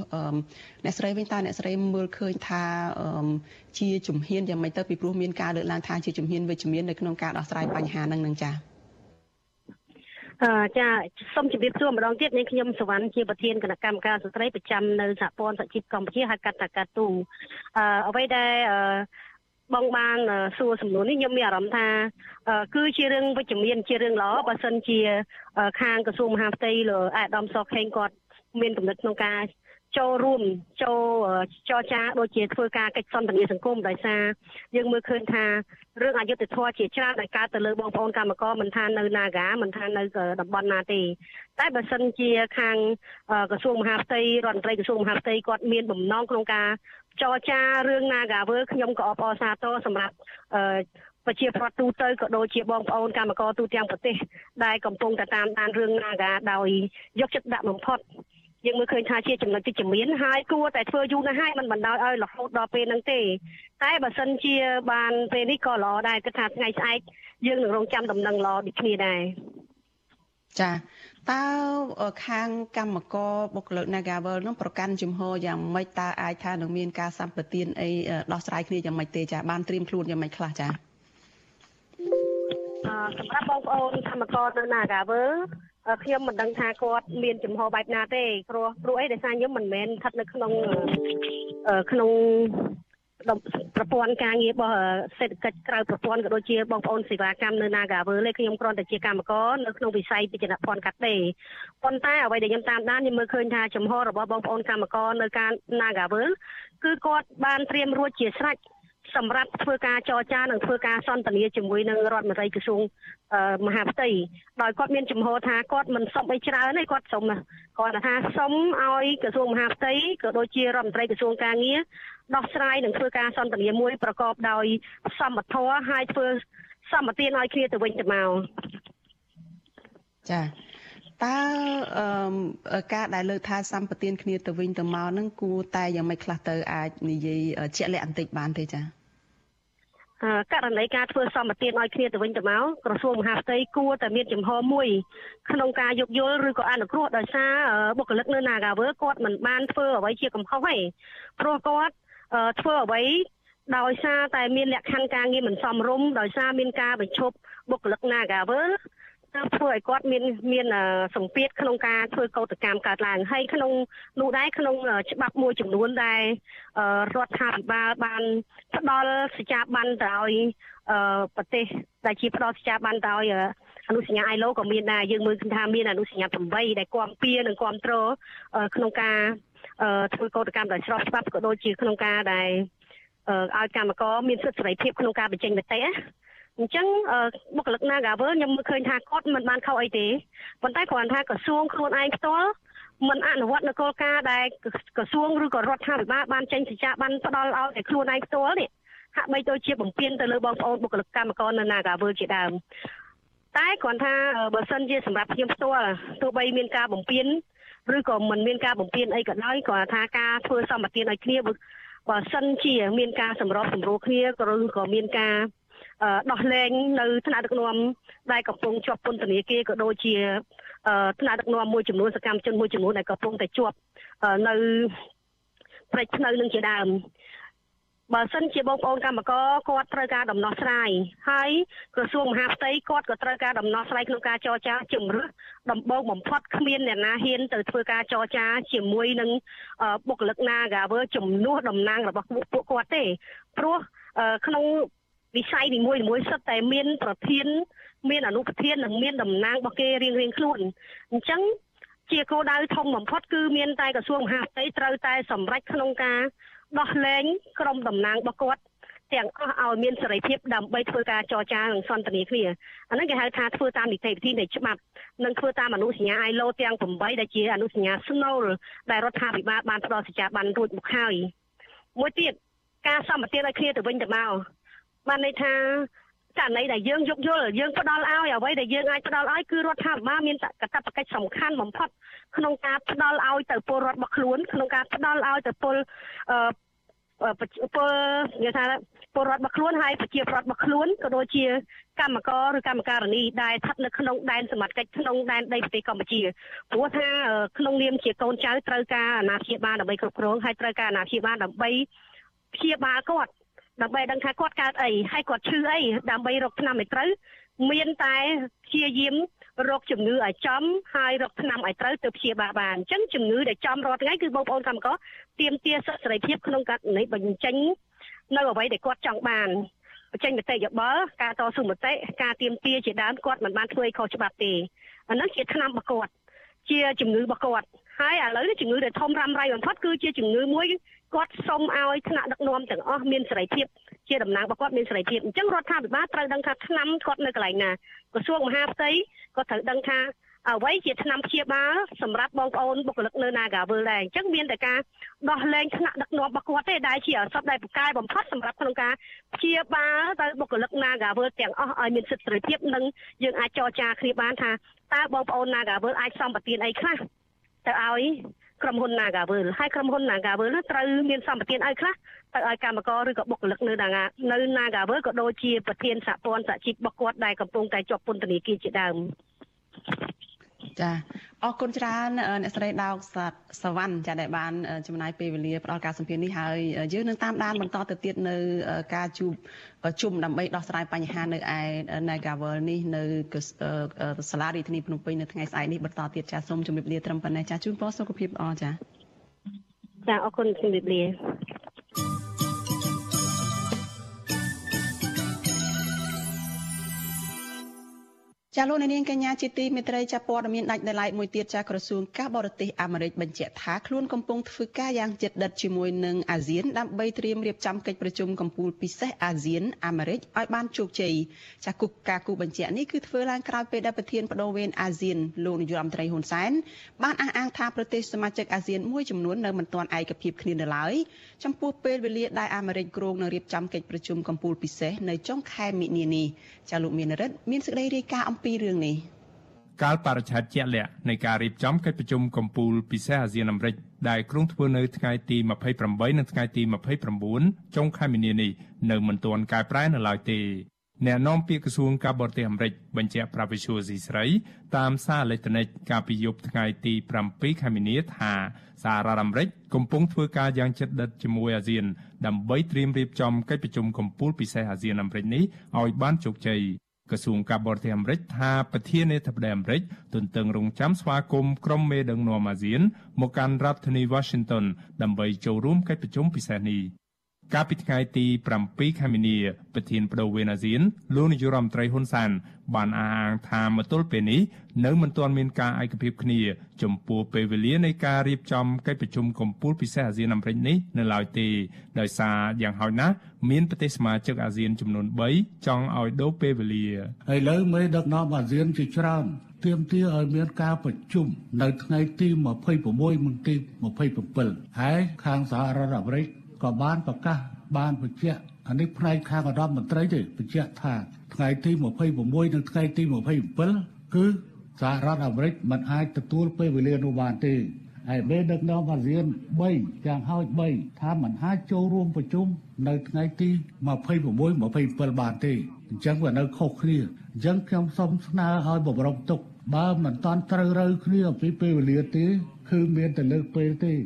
អ្នកស្រីវិញតើអ្នកស្រីមើលឃើញថាជាជំហានយ៉ាងម៉េចទៅពីព្រោះមានការលើកឡើងថាជាជំហានវិជ្ជមាននៅក្នុងការដោះស្រាយបញ្ហាហ្នឹងនឹងចា៎អឺ ចាសូមជម្រាបសួរម្ដងទៀតនាងខ្ញុំសវណ្ណជាប្រធានគណៈកម្មការស្ត្រីប្រចាំនៅសហព័ន្ធសហជីពកម្ពុជាហៅកាត់ថាកាទូអឺអ្វីដែលអឺបងបានសួរសំណួរនេះខ្ញុំមានអារម្មណ៍ថាគឺជារឿងវិជ្ជមានជារឿងល្អបើសិនជាខាងក្រសួងមហាផ្ទៃលោកអាដាមសខេងគាត់មានកំណត់ក្នុងការ ចូលរួមចូលចរចាដូចជាធ្វើការកិច្ចសន្ទនាសង្គមដោយសារយើងមើលឃើញថារឿងអយុត្តិធម៌ជាច្រើនដែលកើតទៅលើបងប្អូនកម្មករមិនថានៅ Naga មិនថានៅតំបន់ណាទេតែបើសិនជាខាងក្រសួងមហាផ្ទៃរដ្ឋមន្ត្រីក្រសួងមហាផ្ទៃគាត់មានបំណងក្នុងការចរចារឿង Nagawer ខ្ញុំក៏អបអរសាទរសម្រាប់ប្រជាប្រដ្ឋទូទៅក៏ដូចជាបងប្អូនកម្មករទូទាំងប្រទេសដែលកំពុងតែតាមដានរឿង Naga ដោយយកចិត្តដាក់បំផុត យើងមើលឃើញថាជាចំណុចវិជ្ជមានហើយគួរតែធ្វើយូរណាស់ហើយมันបណ្ដោយឲ្យរហូតដល់ពេលហ្នឹងទេតែបើសិនជាបានពេលនេះក៏ល្អដែរគិតថាថ្ងៃស្អែកយើងនឹងរងចាំដំណឹងល្អដូចគ្នាដែរចាតើខាងកម្មករបុគ្គលិក Nagavel នឹងប្រកាន់ជំហរយ៉ាងម៉េចតើអាចថានឹងមានការសម្បទានអីដោះស្រាយគ្នាយ៉ាងម៉េចទេចាបានត្រៀមខ្លួនយ៉ាងម៉េចខ្លះចាអឺសម្រាប់បងប្អូនកម្មករនៅ Nagavel ខ្ញុំមិនដឹងថាគាត់មានចំហបែបណាទេព្រោះព្រោះអីដោយសារខ្ញុំមិនមែនស្ថិតនៅក្នុងក្នុងប្រព័ន្ធការងាររបស់សេដ្ឋកិច្ចក្រៅប្រព័ន្ធក៏ដូចជាបងប្អូនសេវាកម្មនៅ Nagavel ទេខ្ញុំគ្រាន់តែជាកម្មករនៅក្នុងវិស័យពិជនភ័ណ្ឌកាត់ទេប៉ុន្តែអ្វីដែលខ្ញុំតាមដានខ្ញុំមើលឃើញថាចំហរបស់បងប្អូនកម្មករនៅការ Nagavel គឺគាត់បានត្រៀមរួចជាស្រេច សម្រាប់ធ្វើការចរចានិងធ្វើការសន្ទនាជាមួយនឹងរដ្ឋមន្ត្រីក្រសួងមហាផ្ទៃដោយគាត់មានចំហថាគាត់មិនសុំអីច្រើនទេគាត់សុំគាត់ថាសុំឲ្យក្រសួងមហាផ្ទៃក៏ដូចជារដ្ឋមន្ត្រីក្រសួងការងារដោះស្រាយនិងធ្វើការសន្ទនាមួយប្រកបដោយសមត្ថភាពហើយធ្វើសម្បទានឲ្យគ្នាទៅវិញទៅមកចាតើអឺការដែលលើកថាសម្បទានគ្នាទៅវិញទៅមកហ្នឹងគួរតែយ៉ាងម៉េចខ្លះទៅអាចនិយាយជាក់លាក់បន្តិចបានទេចា៎ ករណីការធ្វើសម្បទានឲ្យគ្នាទៅវិញទៅមកក្រសួងមហាផ្ទៃគួរតែមានចំហមួយក្នុងការយោគយល់ឬក៏អនុគ្រោះដោយសារបុគ្គលិកនៅ Nagavel គាត់មិនបានធ្វើអ្វីជាកំហុសទេព្រោះគាត់ធ្វើអ្វីដោយសារតែមានលក្ខខណ្ឌការងារមិនសមរម្យដោយសារមានការបញ្ឈប់បុគ្គលិក Nagavel ធ្វើឲ្យគាត់មានមានសម្ពាធក្នុងការធ្វើកោតកម្មកើតឡើងហើយក្នុងនោះដែរក្នុងច្បាប់មួយចំនួនដែលរដ្ឋាភិបាលបានផ្ដល់សេចក្ដីបានទៅឲ្យប្រទេសដែលជាផ្ដល់សេចក្ដីបានទៅឲ្យអនុសញ្ញា ILO ក៏មានដែរយើងមើលឃើញថាមានអនុសញ្ញា8ដែលគាំពៀនិងគាំទ្រក្នុងការធ្វើកោតកម្មដោយស្របច្បាប់ក៏ដូចជាក្នុងការដែលឲ្យកម្មករមានសិទ្ធិសេរីភាពក្នុងការបញ្ចេញមតិណា អញ្ចឹងបុគ្គលិក Nagavel ខ្ញុំមើលឃើញថាគាត់មិនបានខុសអីទេប៉ុន្តែគ្រាន់ថាក្រសួងខ្លួនឯងផ្ទាល់មិនអនុវត្តនៅគោលការណ៍ដែលក្រសួងឬក៏រដ្ឋាភិបាលបានចេញសេចក្ដីបានផ្ដល់ឲ្យតែខ្លួនឯងផ្ទាល់នេះហាក់បីដូចជាបំពេញទៅលើបងប្អូនបុគ្គលិកកម្មករនៅ Nagavel ជាដើមតែគ្រាន់ថាបើសិនជាសម្រាប់ខ្ញុំផ្ទាល់ទោះបីមានការបំពេញឬក៏មិនមានការបំពេញអីក៏ដោយគ្រាន់ថាការធ្វើសម្បទានឲ្យគ្នាបើសិនជាមានការសម្របសម្រួលគ្នាក៏ឬក៏មានការ ដោះលែងនៅថ្នាក់ដឹកនាំដែលកំពុងជាប់ពន្ធនាគារក៏ដូចជាថ្នាក់ដឹកនាំមួយចំនួនសកម្មជនមួយចំនួនដែលកំពុងតែជាប់នៅព្រៃភ្នៅនឹងជាដើមបើសិនជាបងប្អូនកម្មករគាត់ត្រូវការដំណោះស្រាយហើយក្រសួងមហាផ្ទៃគាត់ក៏ត្រូវការដំណោះស្រាយក្នុងការចរចាជំរឹះដំបូងបំផុតគ្មានអ្នកណាហ៊ានទៅធ្វើការចរចាជាមួយនឹងបុគ្គលិក Nagawer ជំនួសតំណាងរបស់ពួកគាត់ទេព្រោះក្នុង វិស័យនីមួយៗសុទ្ធតែមានប្រធាន មានអនុប្រធាននិងមានតំណាងរបស់គេរៀងៗខ្លួនអញ្ចឹងជាគោលដៅធំបំផុតគឺមានតែក្រសួងមហាផ្ទៃត្រូវតែសម្រេចក្នុងការដោះលែងក្រុមតំណាងរបស់គាត់ទាំងអស់ឲ្យមានសេរីភាពដើម្បីធ្វើការចរចានិងសន្ទនាគ្នាអានេះគេហៅថាធ្វើតាមនីតិវិធីនៃច្បាប់និងធ្វើតាមអនុសញ្ញា ILO ទាំង8ដែលជាអនុសញ្ញាស្នូលដែលរដ្ឋាភិបាលបានផ្ដល់សេចក្ដីបានរួចមកហើយមួយទៀតការសម្បទានឲ្យគ្នាទៅវិញទៅមក បានន័យថាករណីដែលយើងយកយល់យើងផ្ដល់ឲ្យអ្វីដែលយើងអាចផ្ដល់ឲ្យគឺរដ្ឋាភិបាលមានកាតព្វកិច្ចសំខាន់បំផុតក្នុងការផ្ដល់ឲ្យទៅពលរដ្ឋរបស់ខ្លួនក្នុងការផ្ដល់ឲ្យទៅពលអឺពលនិយាយថាពលរដ្ឋរបស់ខ្លួនហើយប្រជាពលរដ្ឋរបស់ខ្លួនក៏ដូចជាកម្មករឬកម្មការិនីដែលស្ថិតនៅក្នុងដែនសមត្ថកិច្ចក្នុងដែនដីប្រទេសកម្ពុជាព្រោះថាក្នុងនាមជាកូនចៅត្រូវការអាណាព្យាបាលដើម្បីគ្រប់គ្រងហើយត្រូវការអាណាព្យាបាលដើម្បីព្យាបាលគាត់ ដើម្បីដឹងថាគាត់កើតអីហើយគាត់ឈឺអីដើម្បីរកថ្នាំឲ្យត្រូវមានតែព្យាយាមរកជំងឺឲ្យចំហើយរកថ្នាំឲ្យត្រូវទៅព្យាបាលបានអញ្ចឹងជំងឺដែលចំរាល់ថ្ងៃគឺបងប្អូនកម្មករទៀមទាសិទ្ធិសេរីភាពក្នុងករណីបញ្ចេញនៅអ្វីដែលគាត់ចង់បានបញ្ចេញមតិយោបល់ការតស៊ូមតិការទៀមទាជាដើមគាត់មិនបានធ្វើឲ្យខុសច្បាប់ទេអានោះជាថ្នាំរបស់គាត់ជាជំងឺរបស់គាត់ហើយឥឡូវនេះជំងឺដែលធំរ៉ាំរ៉ៃបំផុតគឺជាជំងឺមួយ គាត់សុំឲ្យថ្នាក់ដឹកនាំទាំងអស់មានសេរីភាពជាតំណាងរបស់គាត់មានសេរីភាពអញ្ចឹងរដ្ឋាភិបាលត្រូវដឹងថាឆ្នាំគាត់នៅកន្លែងណាក្រសួងមហាផ្ទៃក៏ត្រូវដឹងថាអ្វីជាឆ្នាំព្យាបាលសម្រាប់បងប្អូនបុគ្គលិកនៅ Nagavel ដែរអញ្ចឹងមានតែការដោះលែងថ្នាក់ដឹកនាំរបស់គាត់ទេដែលជាអសត់ដែលពូកែបំផុតសម្រាប់ក្នុងការព្យាបាលទៅបុគ្គលិក Nagavel ទាំងអស់ឲ្យមានសិទ្ធិសេរីភាពនិងយើងអាចចរចាគ្នាបានថាតើបងប្អូន Nagavel អាចសម្បទានអីខ្លះទៅឲ្យ ក្រុមហ៊ុន Nagavel ហើយក្រុមហ៊ុន Nagavel នោះត្រូវមានសម្បទានឲ្យខ្លះទៅឲ្យកម្មករឬក៏បុគ្គលិកនៅនៅ Nagavel ក៏ដូចជាប្រធានសហព័ន្ធសហជីពរបស់គាត់ដែលកំពុងតែជាប់ពន្ធនាគារជាដើម ចាអរគុណច្រើនអ្នកស្រីដោកសវណ្ណចាដែលបានចំណាយពេលវេលាផ្ដល់ការសម្ភាសន៍នេះហើយយើងនឹងតាមដានបន្តទៅទៀតនៅការជួបជុំដើម្បីដោះស្រាយបញ្ហានៅឯ Nagavel នេះនៅសាលារដ្ឋាភិបាលភ្នំពេញនៅថ្ងៃស្អែកនេះបន្តទៀតចាសូមជម្រាបលាត្រឹមប៉ុណ្ណេះចាជូនពរសុខភាពល្អចាចាអរគុណជម្រាបលា ចាលោកនាងកញ្ញាជាទីមេត្រីចាព័ត៌មានដាច់ដោយឡែកមួយទៀតចាក្រសួងការបរទេសអាមេរិកបញ្ជាក់ថាខ្លួនកំពុងធ្វើការយ៉ាងជិតដិតជាមួយនឹងអាស៊ានដើម្បីត្រៀមរៀបចំកិច្ចប្រជុំកម្ពុជាពិសេសអាស៊ានអាមេរិកឲ្យបានជោគជ័យចាគូការគូបញ្ជាក់នេះគឺធ្វើឡើងក្រោយពេលដែលប្រធានបដូវវេនអាស៊ានលោកនាយករដ្ឋមន្ត្រីហ៊ុនសែនបានអះអាងថាប្រទេសសមាជិកអាស៊ានមួយចំនួននៅមិនទាន់ឯកភាពគ្នានៅឡើយចំពោះពេលវេលាដែលអាមេរិកគ្រោងនឹងរៀបចំកិច្ចប្រជុំកម្ពុជាពិសេសនៅចុងខែមិនិនានេះចាលោកមានរិទ្ធមានសេចក្តីរាយការណ៍អំពីរឿងនេះកាលបរិច្ឆេទជាក់លាក់នៃការរៀបចំកិច្ចប្រជុំកំពូលពិសេសអាស៊ានអាមេរិកដែលគ្រោងធ្វើនៅថ្ងៃទី28និងថ្ងៃទី29ចុងខែមីនានេះនៅមិនទាន់កែប្រែនៅឡើយទេអ្នកនាំពាក្យក្រសួងការបរទេសអាមេរិកបញ្ជាក់ប្រាប់វិសុយស៊ីស្រី តាមសារអេឡិចត្រូនិកកាលពីយប់ថ្ងៃទី7ខែមីនាថាសហរដ្ឋអាមេរិកកំពុងធ្វើការយ៉ាងជិតដិតជាមួយអាស៊ានដើម្បីត្រៀមរៀបចំកិច្ចប្រជុំកំពូលពិសេសអាស៊ានអាមេរិកនេះឲ្យបានជោគជ័យ ក្រសួងការបរទេសអាមេរិកថាប្រធានាធិបតីអាមេរិកទន្ទឹងរង់ចាំស្វាគមន៍ក្រុមមេដឹកនាំអាស៊ានមកកាន់រដ្ឋធានី Washington ដើម្បីចូលរួមកិច្ចប្រជុំពិសេសនេះ កាលពីថ្ងៃទី7ខែមីនាប្រធានបដូវវេនអាស៊ានលោកនាយរដ្ឋមន្ត្រីហ៊ុនសែនបានអះអាងថាមកទល់ពេលនេះនៅមិនទាន់មានការឯកភាពគ្នា ចំពោះពេលវេលានៃការរៀបចំកិច្ចប្រជុំកំពូលពិសេសអាស៊ានអាមេរិកនេះនៅឡើយទេដោយសារយ៉ាងហោចណាស់មានប្រទេសសមាជិកអាស៊ានចំនួន3ចង់ឲ្យដូរពេលវេលាឥឡូវមេដឹកនាំអាស៊ានជាច្រើនទាមទារឲ្យមានការប្រជុំនៅថ្ងៃទី26និងទី27ហើយខាងសហរដ្ឋអាមេរិក ក៏បានប្រកាសបានបញ្ជាក់អានេះផ្នែកខាងរដ្ឋមន្ត្រីទេបញ្ជាក់ថាថ្ងៃទី26និងថ្ងៃទី27គឺសហរដ្ឋអាមេរិកមិនអាចទទួលពេលវេលានោះបានទេហើយមេដឹកនាំអាស៊ាន3យ៉ាងហោច3ថាមិនអាចចូលរួមប្រជុំនៅថ្ងៃទី26 27បានទេអញ្ចឹងវានៅខុសគ្នាអញ្ចឹងខ្ញុំសូមស្នើឲ្យបម្រុងទុក បើមិនតាន់ត្រូវរើគ្នាអំពីពេលវេលាទេគឺមានតែលើកពេលទេរ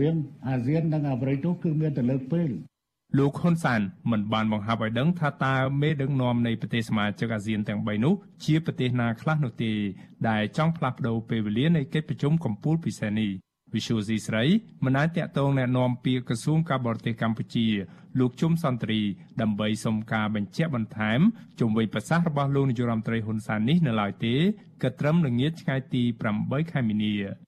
វាងអាស៊ាននិងអាមេរិកនោះគឺមានតែលើកពេលលោកហ៊ុនសានមិនបានបង្ហាប់ឲ្យដឹងថាតើមេដឹកនាំនៃប្រទេសសមាជិកអាស៊ានទាំង3នោះជាប្រទេសណាខ្លះនោះទេដែលចង់ផ្លាស់ប្តូរពេលវេលានៃកិច្ចប្រជុំកំពូលពិសេសនេះ វិសុយស៊ីស្រីមិនអាចតាក់ទងណែនាំពាក្យក្រសួងការបរទេសកម្ពុជាលោកជុំសន្ទ្រីដើម្បីសុំការបញ្ជាក់បន្ថែមជុំវិញប្រសាសន៍របស់លោកនាយរដ្ឋមន្ត្រីហ៊ុនសែននេះនៅឡើយទេក៏ត្រឹមល្ងាចថ្ងៃទី8ខែមីនា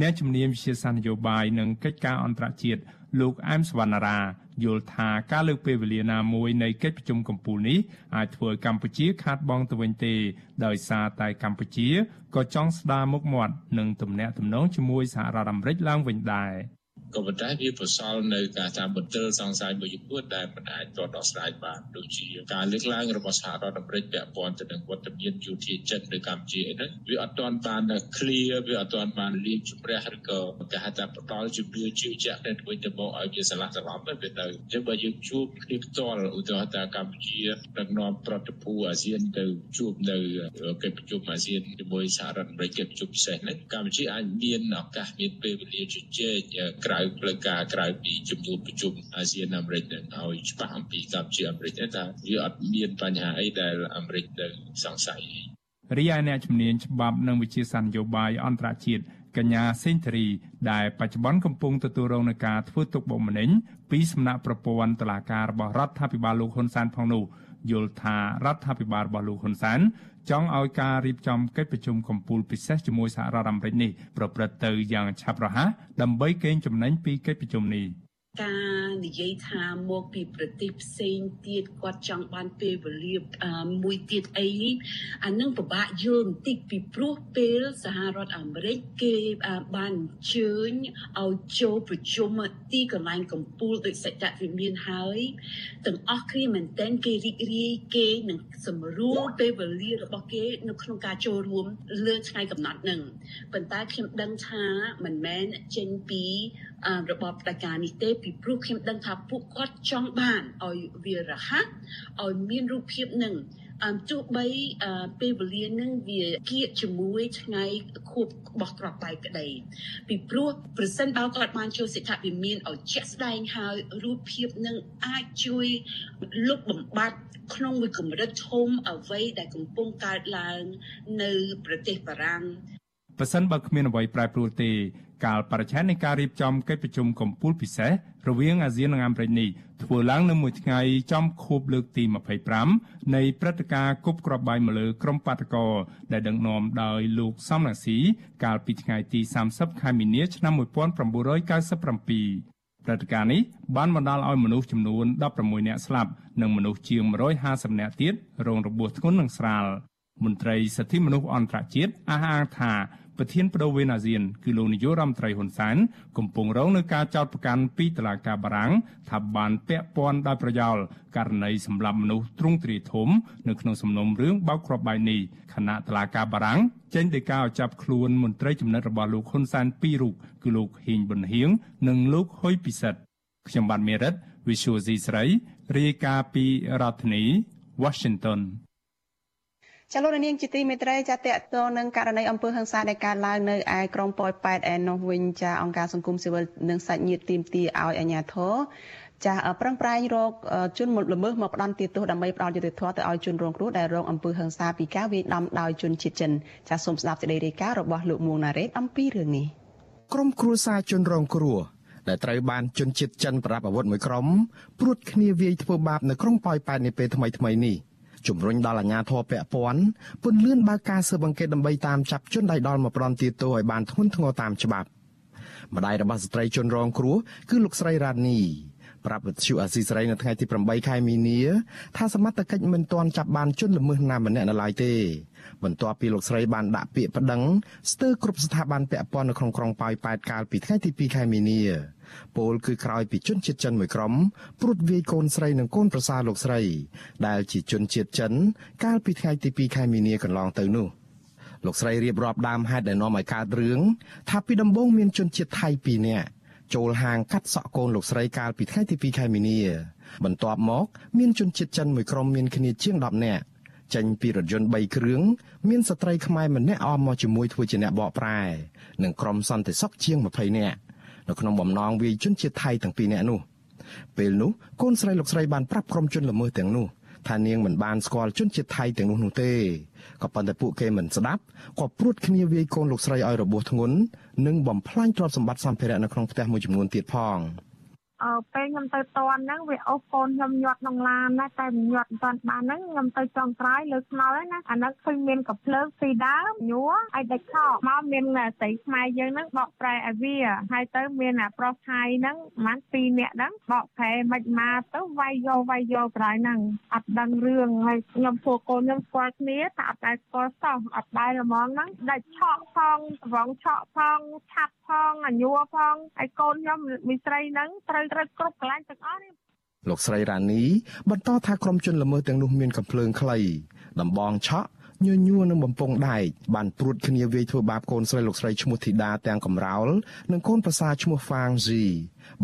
អ្នកជំនាញវិទ្យាសាស្ត្រនយោបាយនិងកិច្ចការអន្តរជាតិលោកអែមសវណ្ណារាយល់ថាការលើកពេលវេលាណាមួយនៃកិច្ចប្រជុំកំពូលនេះអាចធ្វើឲ្យកម្ពុជាខាតបង់ទៅវិញទេ ដោយសារតែកម្ពុជាក៏ចង់ស្ដារមុខមាត់និងទំនាក់ទំនងជាមួយសហរដ្ឋអាមេរិកឡើងវិញដែរ។ ក៏ប៉ុន្តែវាប្រសល់នៅការតាមបន្ទិលសង្ស័យមួយចំនួនដែលមិនអាចទាត់ដោះស្រាយបានដូចជាការលើកឡើងរបស់សហរដ្ឋអាមេរិកពាក់ព័ន្ធទៅនឹងវត្តមានយោធាចិននៅកម្ពុជាអីហ្នឹងវាអត់ទាន់បាន clear វាអត់ទាន់បានលាងជម្រះឬក៏គេហៅថាផ្ដល់ជំនឿជឿជាក់ទៅវិញទៅមកឲ្យវាឆ្លាស់ច្រឡំទៅវាទៅអញ្ចឹងបើយើងជួបគ្នាផ្ទាល់ឧទាហរណ៍ថាកម្ពុជាដឹកនាំប្រតិភូអាស៊ានទៅជួបនៅកិច្ចប្រជុំអាស៊ានជាមួយសហរដ្ឋអាមេរិកកិច្ចប្រជុំពិសេសហ្នឹងកម្ពុជាអាចមានឱកាសមានពេលវេលាជជែកក្រៅផ្លូវការក្រៅពីជំនួបប្រជុំអាស៊ានអាមេរិកនឹងឲ្យច្បាស់អំពីកម្ពុជាអាមេរិកថាវាអត់មានបញ្ហាអីដែលអាមេរិកទៅសង្ស័យរីឯអ្នកជំនាញច្បាប់និងវិជាសាស្ត្រនយោបាយអន្តរជាតិកញ្ញាសេងធារីដែលបច្ចុប្បន្នកំពុងទទួលរងនឹងការធ្វើទុកបុកម្នេញពីសំណាក់ប្រព័ន្ធតុលាការរបស់រដ្ឋាភិបាលលោកហ៊ុនសែនផងនោះយល់ថារដ្ឋាភិបាលរបស់លោកហ៊ុនសែន ចង់ឲ្យការរៀបចំកិច្ចប្រជុំកំពូលពិសេសជាមួយសហរដ្ឋអាមេរិកនេះប្រព្រឹត្តទៅយ៉ាងឆាប់រហ័សដើម្បីកេងចំណេញពីកិច្ចប្រជុំនេះ។ ការនិយាយថាមកពីប្រទេសផ្សេងទៀតគាត់ចង់បានពេលវេលាមួយទៀតអីអានឹងពិបាកយល់បន្តិចពីព្រោះពេលសហរដ្ឋអាមេរិកគេបានអញ្ជើញឲ្យចូលប្រជុំទីកន្លែងកម្ពុជាដោយសច្ចវិមានហើយទាំងអស់គ្នាមែនតែនគេរីករាយគេនឹងសម្រួលពេលវេលារបស់គេនៅក្នុងការចូលរួមលើថ្ងៃកំណត់នឹងប៉ុន្តែខ្ញុំដឹងថាមិនមែនចេញពី របបផ្ដាច់ការនេះទេពីព្រោះខ្ញុំដឹងថាពួកគាត់ចង់បានឲ្យវារហ័សឲ្យមានរូបភាពនឹងអមទោះបីពេលវេលានឹងវាគៀកជាមួយថ្ងៃខួបរបស់ក្របបែកក្តីពីព្រោះប្រសិនបើគាត់បានចូលសិទ្ធិវិមានឲ្យជាក់ស្ដែងហើយរូបភាពនឹងអាចជួយលុបបំបាត់ក្នុងមួយកម្រិតធំអ្វីដែលកំពុងកើតឡើងនៅប្រទេសបារាំងប៉ះសិនបើគ្មានអ្វីប្រែប្រួលទេ កាលបរិច្ឆេទនៃការរៀបចំកិច្ចប្រជុំកំពូលពិសេសរវាងអាស៊ាននិងអាមេរិកនេះធ្វើឡើងនៅមួយថ្ងៃចំខួបលើកទី25នៃព្រឹត្តិការណ៍គប់គ្រាប់បែកមកលើក្រុមបាតកោដែលដឹកនាំដោយលោកសំរងស៊ីកាលពីថ្ងៃទី30ខែមីនាឆ្នាំ1997ព្រឹត្តិការណ៍នេះបានបណ្ដាលឲ្យមនុស្សចំនួន16នាក់ស្លាប់និងមនុស្សជាង150នាក់ទៀតរងរបួសធ្ងន់និងស្រាលមន្ត្រីសិទ្ធិមនុស្សអន្តរជាតិអះអាងថា ប្រធានបដូវវេនអាស៊ានគឺលោកនាយករដ្ឋមន្ត្រីហ៊ុនសែនកំពុងរងនឹងការចោទប្រកាន់ពីតុលាការបារាំងថាបានពាក់ព័ន្ធដោយប្រយោលករណីសម្លាប់មនុស្សទ្រង់ទ្រាយធំនៅក្នុងសំណុំរឿងបោកគ្រាប់បែកនេះខណៈតុលាការបារាំងចេញដីកាឲ្យចាប់ខ្លួនមន្ត្រីចំណិតរបស់លោកហ៊ុនសែនពីររូបគឺលោកហ៊ីងប៊ុនហៀងនិងលោកហ៊ុយពិសិដ្ឋខ្ញុំបាទមេរិត Visual C ស្រីរាយការណ៍ពីរដ្ឋធានី Washington ចលនានាងជាទីមេត្រីចាតតទៅនឹងករណីអំពើហិង្សាដែលកើតឡើងនៅឯក្រុងប៉ោយប៉ែតឯនោះវិញចាអង្គការសង្គមស៊ីវិលនិងសាច់ញាតិទីមទីឲ្យអាជ្ញាធរចាប្រឹងប្រែងរកជនល្មើសមកផ្ដន់ទោសដើម្បីផ្ដល់យុត្តិធម៌ទៅឲ្យជនរងគ្រោះដែលរងអំពើហិង្សាពីការវាយដំដោយជនជាតិចិនចាសូមស្ដាប់សេចក្តីរាយការណ៍របស់លោកមួងណារ៉េតអំពីរឿងនេះក្រុមគ្រួសារជនរងគ្រោះដែលត្រូវបានជនជាតិចិនប្រដាប់អាវុធមួយក្រុមព្រួតគ្នាវាយធ្វើបាបនៅក្រុងប៉ោយប៉ែតនាពេលថ្មីៗនេះ ជំរុញដល់អាជ្ញាធរពាក់ព័ន្ធពន្លឿនបើកការស៊ើបអង្កេតដើម្បីតាមចាប់ជនដៃដល់មកប្រន់ទាទោសឲ្យបានធ្ងន់ធ្ងរតាមច្បាប់ម្ដាយរបស់ស្ត្រីជនរងគ្រោះគឺលោកស្រីរ៉ានីប្រាប់វិទ្យុអាស៊ីសេរីនៅថ្ងៃទី8ខែមីនាថាសមត្ថកិច្ចមិនទាន់ចាប់បានជនល្មើសណាម្នាក់នៅឡើយទេបន្ទាប់ពីលោកស្រីបានដាក់ពាក្យប្តឹងស្ទើរគ្រប់ស្ថាប័នពាក់ព័ន្ធនៅក្នុងក្រុងប៉ោយប៉ែតកាលពីថ្ងៃទី2ខែមីនា ពលគឺក្រោយពីជនជាតិចិនមួយក្រុមព្រួតវាយកូនស្រីនិងកូនប្រសារលោកស្រី ដែលជាជនជាតិចិន កាលពីថ្ងៃទី2ខែមីនាកន្លងទៅនោះលោកស្រីរៀបរាប់ដើមហេតុដែលនាំឲ្យកើតរឿងថាពីដំបូងមានជនជាតិថៃ2នាក់ចូលហាងកាត់សក់កូនលោកស្រីកាលពីថ្ងៃទី2ខែមីនា បន្ទាប់មកមានជនជាតិចិនមួយក្រុមមានគ្នាជាង10នាក់ចេញពីរថយន្ត3គ្រឿងមានស្ត្រីខ្មែរម្នាក់អមមកជាមួយធ្វើជាអ្នកបកប្រែនិងក្រុមសន្តិសុខជាង20នាក់ នៅក្នុងបំណងវាយជនជាតិថៃទាំងពីរនាក់នោះពេលនោះកូនស្រីលោកស្រីបានប្រាប់ក្រុមជនល្មើសទាំងនោះថានាងមិនបានស្គាល់ជនជាតិថៃទាំងនោះនោះទេក៏ប៉ុន្តែពួកគេមិនស្ដាប់ក៏ព្រួតគ្នាវាយកូនលោកស្រីឲ្យរបួសធ្ងន់និងបំផ្លាញទ្រព្យសម្បត្តិសម្ភារៈនៅក្នុងផ្ទះមួយចំនួនទៀតផង។ អឺពេលខ្ញុំទៅតន់ហ្នឹងវាអូសកូនខ្ញុំញាត់ក្នុងឡានណាតែមិនញាត់មិនតាន់បានហ្នឹងខ្ញុំទៅចុងក្រោយលើខ្នល់ហ្នឹងណាអាហ្នឹងឃើញមានកំភ្លើងពីដើមញ័រឲ្យដាច់ខោមកមានស្រីខ្មែរយើងហ្នឹងបកប្រែឲ្យវាហើយទៅមានអាប្រុសថៃហ្នឹងប្រហែល2នាក់ហ្នឹងបកប្រែមិនមកទៅវាយយកវាយយកក្រោយហ្នឹងអត់ដឹងរឿងហើយខ្ញុំសួរកូនខ្ញុំស្គាល់គ្នាថាអត់ដែរស្គាល់សោះអត់ដែរល្មមហ្នឹងដាច់ឆក់ផងរងឆក់ផងឆាប់ផងអាញ័រផងហើយកូនខ្ញុំមីស្រីហ្នឹងត្រូវត្រូវគ្រប់កន្លែងទាំងអស់នេះលោកស្រីរ៉ានី បន្តថាក្រុមជនល្មើសទាំងនោះមានកំភ្លើងខ្លីដំបងឆក់ញញួរនឹងបំពង់ដែកបានព្រួតគ្នាវាយធ្វើបាបកូនស្រីលោកស្រីឈ្មោះធីតាទាំងកំរោលនិងកូនប្រសាឈ្មោះហ្វាងស៊ី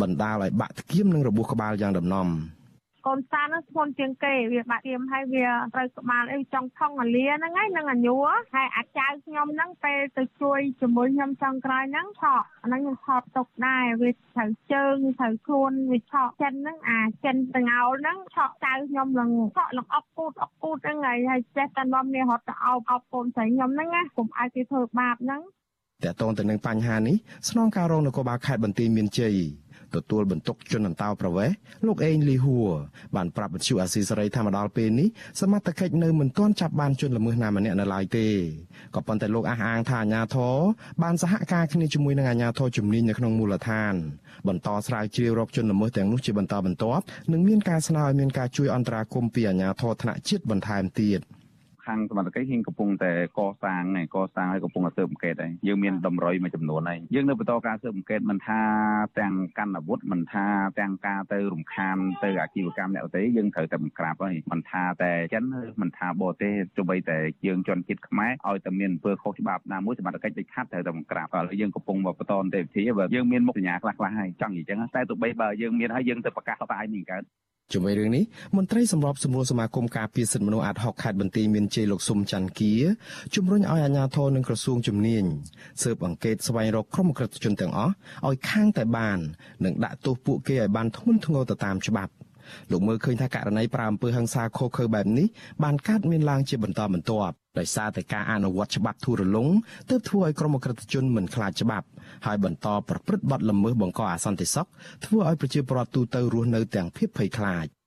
បណ្ដាលឲ្យបាក់ធ្គាមនឹងរបួសក្បាលយ៉ាងដំណំ។ កូនសានោះធ្ងន់ជាងគេវាបាក់ទៀមហើយវាត្រូវក្បាលអីចង់ថងអាលាហ្នឹងហើយនឹងអាញួរហើយអាចៅខ្ញុំហ្នឹងពេលទៅជួយជាមួយខ្ញុំចង់ក្រោយហ្នឹងឆក់អាហ្នឹងខ្ញុំថតទុកដែរវាត្រូវជើងត្រូវខ្លួនវាឆក់ចិនហ្នឹងអាចិនតងោលហ្នឹងឆក់ចៅខ្ញុំនឹងឆក់នឹងអុកគូតអុកគូតហ្នឹងហើយហើយចេះតែនាំគ្នារត់ទៅអោបអោបកូនស្រីខ្ញុំហ្នឹងណាកុំឲ្យគេធ្វើបាបហ្នឹងតើតងទៅនឹងបញ្ហានេះស្នងការរងនគរបាលខេត្តបន្ទាយមានជ័យ ទទួលបន្ទុកជនអន្តោប្រវេសន៍លោកអេងលីហួរបានប្រាប់វិទ្យុអាស៊ីសេរីថាមកដល់ពេលនេះសមត្ថកិច្ចនៅមិនទាន់ចាប់បានជនល្មើសណាម្នាក់នៅឡើយទេក៏ប៉ុន្តែលោកអះអាងថាអាជ្ញាធរបានសហការគ្នាជាមួយនឹងអាជ្ញាធរជំនាញនៅក្នុងមូលដ្ឋានបន្តស្រាវជ្រាវរកជនល្មើសទាំងនោះជាបន្តបន្ទាប់និងមានការស្នើឲ្យមានការជួយអន្តរាគមន៍ពីអាជ្ញាធរថ្នាក់ជាតិបន្ថែមទៀត។ ខាងសមត្ថកិច្ចហ៊ានកំពុងតែកសាងហើយកសាងហើយកំពុងតែស៊ើបអង្កេតហើយយើងមានតម្រុយមួយចំនួនហើយយើងនៅបន្តការស៊ើបអង្កេតមិនថាទាំងកាន់អាវុធមិនថាទាំងការទៅរំខានទៅអាជីវកម្មអ្នកទេយើងត្រូវតែបង្ក្រាបហើយមិនថាតែចិនមិនថាបរទេសទោះបីតែយើងជន់ជាតិខ្មែរឲ្យតែមានអំពើខុសច្បាប់ណាមួយសមត្ថកិច្ចដូចខាត់ត្រូវតែបង្ក្រាបហើយយើងកំពុងមកបន្តនីតិវិធីបើយើងមានមុខសញ្ញាខ្លះៗហើយចង់និយាយចឹងតែទោះបីបើយើងមានហើយយើងទៅប្រកាសថាឲ្យមានកើត ជាមួយរឿងនេះមន្ត្រីសម្របសម្រួលសមាគមការពារសិទ្ធិមនុស្សអាត់ហុកខេត្តបន្ទាយមានជ័យលោកស៊ុំច័ន្ទគាជំរុញឲ្យអាជ្ញាធរនិងក្រសួងជំនាញស៊ើបអង្កេតស្វែងរកក្រុមក្រិតជនទាំងអស់ឲ្យខាងតែបាននិងដាក់ទោសពួកគេឲ្យបានធ្ងន់ធ្ងរទៅតាមច្បាប់លោកមើលឃើញថាករណីប្រាអំពើហិង្សាខុសខើបែបនេះបានកើតមានឡើងជាបន្តបន្ទាប់ ដោយសារតែការអនុវត្តច្បាប់ធូររលុងទើបធ្វើឲ្យក្រុមអក្រិតជនមិនខ្លាចច្បាប់ហើយបន្តប្រព្រឹត្តបទល្មើសបង្កអសន្តិសុខធ្វើឲ្យប្រជាពលរដ្ឋទូទៅរស់នៅទាំងភៀសភ័យខ្លាច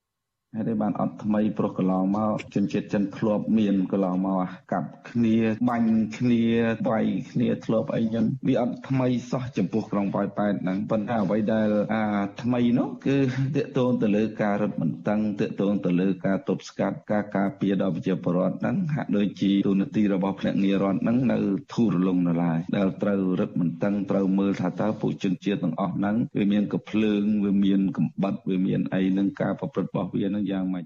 ហើយតែបានអត់ថ្មីប្រុសកន្លងមកជនជាតិចិនធ្លាប់មានកន្លងមកកាប់គ្នាបាញ់គ្នាវាយគ្នាធ្លាប់អីចឹងវាអត់ថ្មីសោះចំពោះក្រុងប៉ោយប៉ែតហ្នឹងប៉ុន្តែអ្វីដែលអាថ្មីនោះគឺតកតងទៅលើការរឹតបន្តឹងតកតងទៅលើការទប់ស្កាត់ការការពារដល់ប្រជាពលរដ្ឋហ្នឹងហាក់ដូចជាទូនាទីរបស់ភ្នាក់ងាររដ្ឋហ្នឹងនៅធូររលុងនៅឡើយដែលត្រូវរឹតបន្តឹងត្រូវមើលថាតើពួកជនជាតិទាំងអស់ហ្នឹងវាមានកំភ្លើងវាមានកំបិតវាមានអីនឹងការប្រព្រឹត្តរបស់វានឹងយ៉ាងម៉េច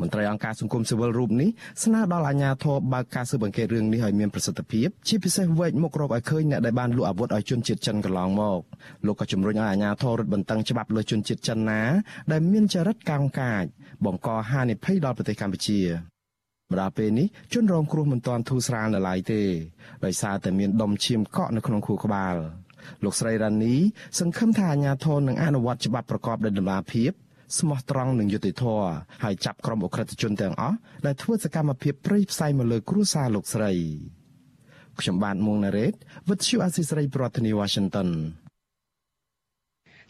មន្ត្រីអង្គការសង្គមស៊ីវិលរូបនេះស្នើដល់អាជ្ញាធរបើកការស៊ើបអង្កេតរឿងនេះឲ្យមានប្រសិទ្ធភាពជាពិសេសវែកមុខរកឲ្យឃើញអ្នកដែលបានលក់អាវុធឲ្យជនជាតិចិនកន្លងមកលោកក៏ជំរុញឲ្យអាជ្ញាធររឹតបន្តឹងច្បាប់លើជនជាតិចិនណាដែលមានចរិតកោងកាចបង្កហានិភ័យដល់ប្រទេសកម្ពុជាម្ដងពេលនេះជនរងគ្រោះមិនទាន់ធូរស្រាលនៅឡើយទេដោយសារតែមានដុំឈាមកក់នៅក្នុងខួរក្បាលលោកស្រីរ៉ានីសង្ឃឹមថាអាជ្ញាធរនឹងអនុវត្តច្បាប់ប្រកបដោយតម្លាភាព ស្មោះត្រង់និងយុត្តិធម៌ហើយចាប់ក្រុមអ ுக ្រិតជនទាំងអស់ដែលធ្វើសកម្មភាពព្រៃផ្សៃមកលើគ្រួសារលោកស្រីខ្ញុំបាទមួងណារ៉េត With you Assisray ប្រធានាទី Washington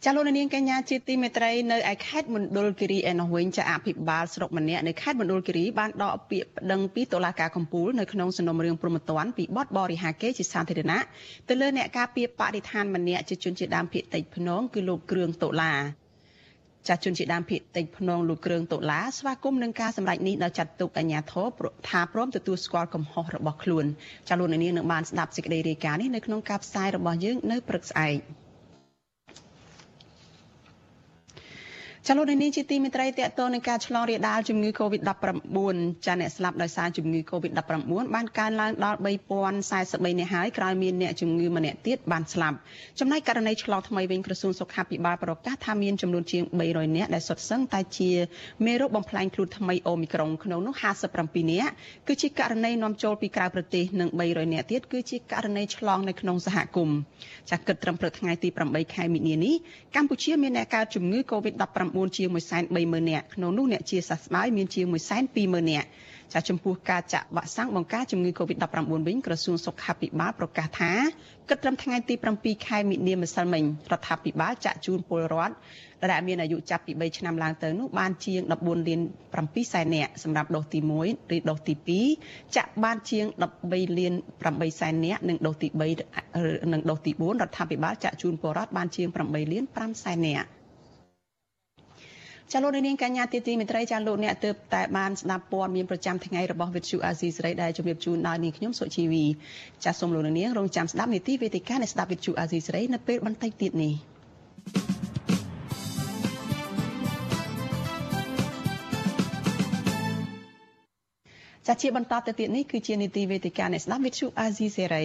ចាលោកនាងកញ្ញាជាទីមេត្រីនៅឯខេត្តមណ្ឌលគិរីឯនោះវិញចាអភិបាលស្រុកម្នាក់នៅខេត្តមណ្ឌលគិរីបានដកពាក្យប្តឹងពីតុលាការកំពូលនៅក្នុងសំណុំរឿងព្រហ្មទណ្ឌពីបទបរិហាកេរជាសាធារណៈទៅលើអ្នកការពារបរិស្ថានម្នាក់ជាជនជាដើមភៀតតិចភ្នងគឺលោកគ្រឿងតុលា ចាជនជាដើមភៀតតិចភ្នងលោកគ្រឿងតុលាស្វាគមន៍នឹងការសម្រេចនេះដល់ចាត់ទុកអាញាធរថាព្រមទទួលស្គាល់កំហុសរបស់ខ្លួនចាលោកនាងនឹងបានស្ដាប់សេចក្តីរាយការណ៍នេះនៅក្នុងការផ្សាយរបស់យើងនៅព្រឹកស្អែក។ ចលនានេះជាទីមេត្រីតកតទៅនឹងការឆ្លងរាលដាលជំងឺ Covid-19 ចាអ្នកស្លាប់ដោយសារជំងឺ Covid-19 បានកើនឡើងដល់3043នាក់ហើយក្រោយមានអ្នកជំងឺម្នាក់ទៀតបានស្លាប់ចំណែកករណីឆ្លងថ្មីវិញក្រសួងសុខាភិបាលប្រកាសថាមានចំនួនជាង300នាក់ដែលសុទ្ធសឹងតែជាមេរោគបំផ្លាញខ្លួនថ្មីអូមីក្រុងក្នុងនោះ57នាក់គឺជាករណីនាំចូលពីក្រៅប្រទេសនិង300នាក់ទៀតគឺជាករណីឆ្លងនៅក្នុងសហគមន៍ចាគិតត្រឹមព្រឹកថ្ងៃទី8ខែមិនិនានេះកម្ពុជាមានអ្នកកើតជំងឺ Covid-19 9ជាង130,000នាក់ក្នុងនោះអ្នកជាសះស្បើយមានជាង120,000នាក់ចាចំពោះការចាក់វ៉ាក់សាំងបង្ការជំងឺ Covid-19 វិញក្រសួងសុខាភិបាលប្រកាសថាគិតត្រឹមថ្ងៃទី7ខែមិនិនាម្សិលមិញរដ្ឋាភិបាលចាក់ជូនពលរដ្ឋដែលមានអាយុចាប់ពី3ឆ្នាំឡើងទៅនោះបានជាង14លាន7សែននាក់សម្រាប់ដូសទី1ឬដូសទី2ចាក់បានជាង13លាន8សែននាក់និងដូសទី3និងដូសទី4រដ្ឋាភិបាលចាក់ជូនពលរដ្ឋបានជាង8លាន5សែននាក់ ចាលោកនាងកញ្ញាទីទីមេត្រីចាលោកអ្នកទើបតែបានស្ដាប់ព័ត៌មានប្រចាំថ្ងៃរបស់វិទ្យុអាស៊ីសេរីដែលជម្រាបជូនដល់នាងខ្ញុំសុជីវីចាសូមលោកនាងរងចាំស្ដាប់នីតិវេទិកានៃស្ដាប់វិទ្យុអាស៊ីសេរីនៅពេលបន្តិចទៀតនេះចាជាបន្តទៅទៀតនេះគឺជានីតិវេទិកានៃស្ដាប់វិទ្យុអាស៊ីសេរី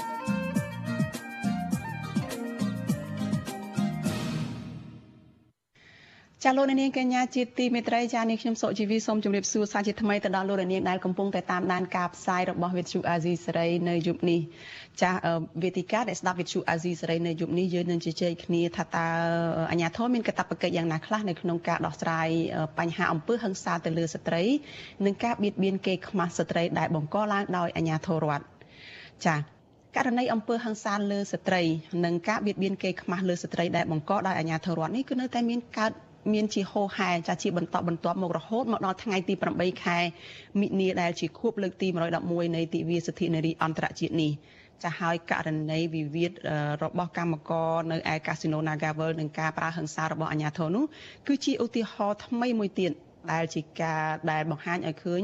ចាលោកនាងកញ្ញាជាទីមេត្រីចានេះខ្ញុំសុជីវីសូមជម្រាបសួរសាជាថ្មីទៅដល់លោកនាងដែលកំពុងតែតាមដានការផ្សាយរបស់វិទ្យុអាស៊ីសេរីនៅយប់នេះចាវេទិកាដែលស្ដាប់វិទ្យុអាស៊ីសេរីនៅយប់នេះយើងនឹងជជែកគ្នាថាតើអាញាធមមានកាតព្វកិច្ចយ៉ាងណាខ្លះនៅក្នុងការដោះស្រាយបញ្ហាអំពើហិង្សាទៅលើស្ត្រី និងការបៀតបៀនគេខ្មាស់ស្ត្រីដែលបង្កឡើងដោយអាញាធររដ្ឋចាករណីអំពើហិង្សាលើស្ត្រីនិងការបៀតបៀនគេខ្មាស់លើស្ត្រីដែលបង្កដោយអាញាធររដ្ឋនេះគឺនៅតែមានកើត មានជាហោហែចាជាបន្តបន្ទាប់មករហូតមកដល់ថ្ងៃទី8ខែមិនិនាដែលជាខួបលើកទី111នៃទិវាសិទ្ធិនារីអន្តរជាតិនេះចាហើយករណីវិវាទរបស់កម្មករនៅឯកាស៊ីណូ Nagavel និងការប្រើហិង្សារបស់អាជ្ញាធរនោះគឺជាឧទាហរណ៍ថ្មីមួយទៀតដែលជាការដែលបង្ហាញឲ្យឃើញ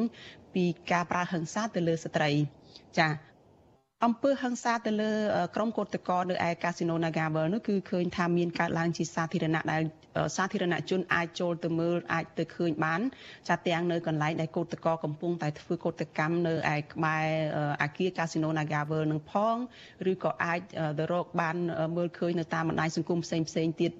ពីការប្រើហិង្សាទៅលើស្ត្រីចា អំពើហិង្សាទៅលើក្រុមកោតក្រនៅឯកាស៊ីណូ Nagavel នោះគឺឃើញថាមានកើតឡើងជាសាធារណៈដែលសាធារណជនអាចចូលទៅមើលអាចទៅឃើញបានចាទាំងនៅកន្លែងដែលកោតក្រកំពុងតែធ្វើកោតកម្មនៅឯក្បែរអាគារកាស៊ីណូ Nagavel នឹងផងឬក៏អាចទៅរកបានមើលឃើញនៅតាមបណ្ដាញសង្គមផ្សេងផ្សេងទៀត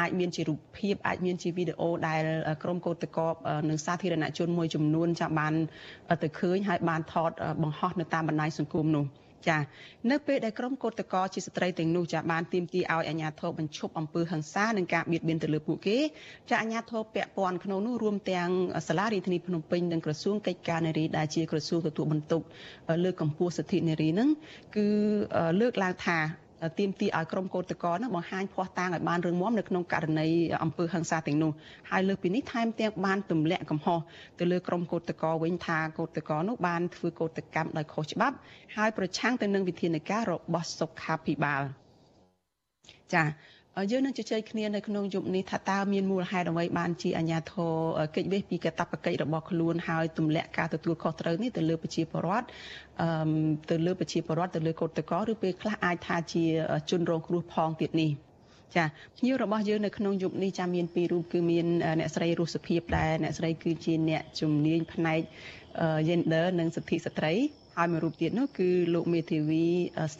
អាចមានជារូបភាពអាចមានជាវីដេអូដែលក្រុមកោតក្រនិងសាធារណជនមួយចំនួនចាបានទៅឃើញហើយបានថតបង្ហោះនៅតាមបណ្ដាញសង្គមនោះចានៅពេលដែលក្រុមកោតក្រជាស្ត្រីទាំងនោះចាបានទាមទារឲ្យអាជ្ញាធរបញ្ឈប់អំពើហិង្សានិងការបៀតបៀនទៅលើពួកគេចាអាជ្ញាធរពាក់ព័ន្ធក្នុងនោះរួមទាំងសាលារដ្ឋាភិបាលភ្នំពេញនិងក្រសួងកិច្ចការនារីដែលជាក្រសួងទទួលបន្ទុកលើកកម្ពស់សិទ្ធិនារីនឹងគឺលើកឡើងថា ទៀមទីឲ្យក្រុមកោតក្រនោះបង្ហាញភ័ស្តុតាងឲ្យបានរឹងមាំនៅក្នុងករណីអំពើហិង្សាទាំងនោះហើយលើសពីនេះថែមទាំងបានទម្លាក់កំហុសទៅលើក្រុមកោតក្រវិញថាកោតក្រនោះបានធ្វើកោតកម្មដោយខុសច្បាប់ហើយប្រឆាំងទៅនឹងវិធានការរបស់សុខាភិបាលចា៎ យើងនឹងជជែកគ្នានៅក្នុងយុគនេះថាតើមានមូលហេតុអ្វីបានជាអាញាធរកិច្ចវេះពីកាតព្វកិច្ចរបស់ខ្លួនហើយទម្លាក់ការទទួលខុសត្រូវនេះទៅលើប្រជាពលរដ្ឋអឺទៅលើប្រជាពលរដ្ឋទៅលើកូតកោឬពេលខ្លះអាចថាជាជនរងគ្រោះផងទៀតនេះចាភ្ញៀវរបស់យើងនៅក្នុងយុគនេះចាមានពីររូបគឺមានអ្នកស្រីរស់សុភិបដែលអ្នកស្រីគឺជាអ្នកជំនាញផ្នែក gender និងសិទ្ធិស្ត្រី ហើយមួយរូបទៀតនោះគឺលោកមេធាវី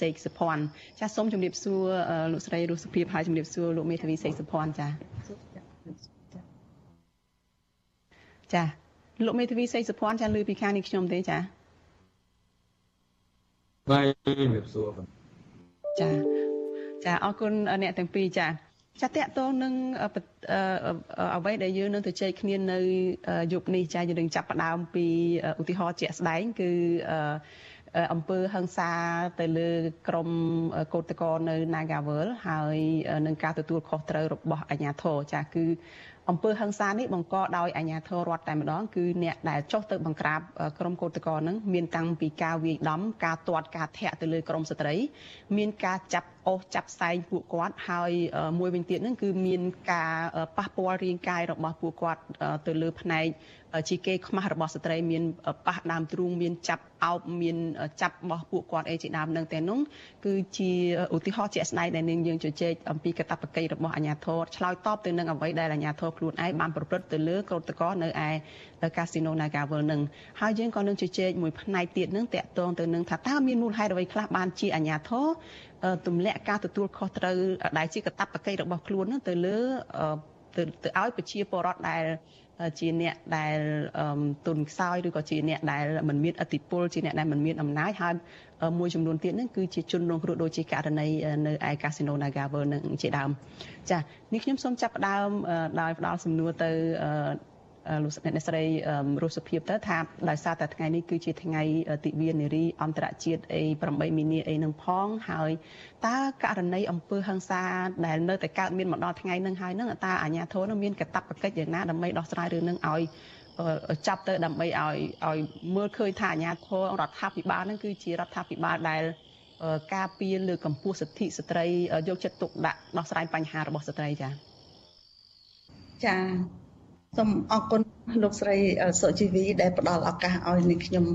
សេកសុភ័ណ្ឌចាសូមជម្រាបសួរលោកស្រីរស់សុភិបហើយជម្រាបសួរលោកមេធាវីសេកសុភ័ណ្ឌចាចាលោកមេធាវីសេកសុភ័ណ្ឌចាលើពីខាងនេះខ្ញុំទេចាបាទជំរាបសួរចាចាអរគុណអ្នកទាំងពីរចា ចាតកតងនឹងអ្វីដែលយើងនឹងទៅជែកគ្នានៅយុគនេះចាយើងនឹងចាប់ផ្ដើមពីឧទាហរណ៍ជាក់ស្ដែងគឺអង្គើហឹងសាទៅលើក្រមកោតកោនៅ Nagawal ហើយនឹងការទទួលខុសត្រូវរបស់អាជ្ញាធរចាគឺ អំពើហឹង្សានេះបង្កដោយអាជ្ញាធររដ្ឋតែម្ដងគឺអ្នកដែលចុះទៅបង្ក្រាបក្រុមកោតក្រនឹងមានតាំងពីការវាយដំការទាត់ការធាក់ទៅលើក្រុមស្ត្រី មានការចាប់អូសចាប់ផ្សែងពួកគាត់ហើយមួយវិញទៀតហ្នឹងគឺមានការប៉ះពាល់រាងកាយរបស់ពួកគាត់ទៅលើផ្នែកជាគេខ្មាស់របស់ស្ត្រីមានប៉ះដើមទ្រូងមានចាប់អោបមានចាប់បោះពួកគាត់អីជាដើមនឹងតែនោះគឺជាឧទាហរណ៍ជាក់ស្ដែងដែលនាងយើងជជែកអំពីកតបកិច្ចរបស់អាជ្ញាធរឆ្លើយតបទៅនឹងអ្វីដែលអាជ្ញាធរខ្លួនឯងបានប្រព្រឹត្តទៅលើក្រតកោនៅឯកាស៊ីណូ Nagavel នឹងហើយយើងក៏នឹងជជែកមួយផ្នែកទៀតនឹងតាក់ទងទៅនឹងថាតើមានមូលហេតុអ្វីខ្លះបានជាអាជ្ញាធរទម្លាក់ការទទួលខុសត្រូវដែលជាកតបកិច្ចរបស់ខ្លួននឹងទៅលើទៅទៅឲ្យប្រជាពលរដ្ឋដែលជាអ្នកដែលទុនខ្សោយឬក៏ជាអ្នកដែលមិនមានអធិបុលជាអ្នកដែលមិនមានអំណាចហើយ មួយចំនួនទៀតហ្នឹងគឺជាជនរងគ្រោះដូចជាករណីនៅឯកាស៊ីណូ Nagavel នឹងជាដើមចានេះខ្ញុំសូមចាប់ផ្ដើមដោយផ្ដល់សំណួរទៅលោកអ្នកស្រីរស់សុភាពទៅថាដោយសារតែថ្ងៃនេះគឺជាថ្ងៃទិវានារីអន្តរជាតិអី8មីនាអីនឹងផងហើយតើករណីអំពើហិង្សាដែលនៅតែកើតមានមកដល់ថ្ងៃនឹងហើយនឹងតើអាជ្ញាធរនឹងមានកាតព្វកិច្ចយ៉ាងណាដើម្បីដោះស្រាយរឿងនឹងឲ្យ ចាប់ទៅដើម្បីឲ្យឲ្យមើលឃើញថាអាជ្ញាធររដ្ឋាភិបាលនឹងគឺជារដ្ឋាភិបាលដែលការពារលើកម្ពុជាសិទ្ធិស្ត្រីយកចិត្តទុកដាក់ដោះស្រាយបញ្ហារបស់ស្ត្រីចា៎ចាសូមអរគុណលោកស្រីសុជីវីដែលផ្ដល់ឱកាសឲ្យនាងខ្ញុំ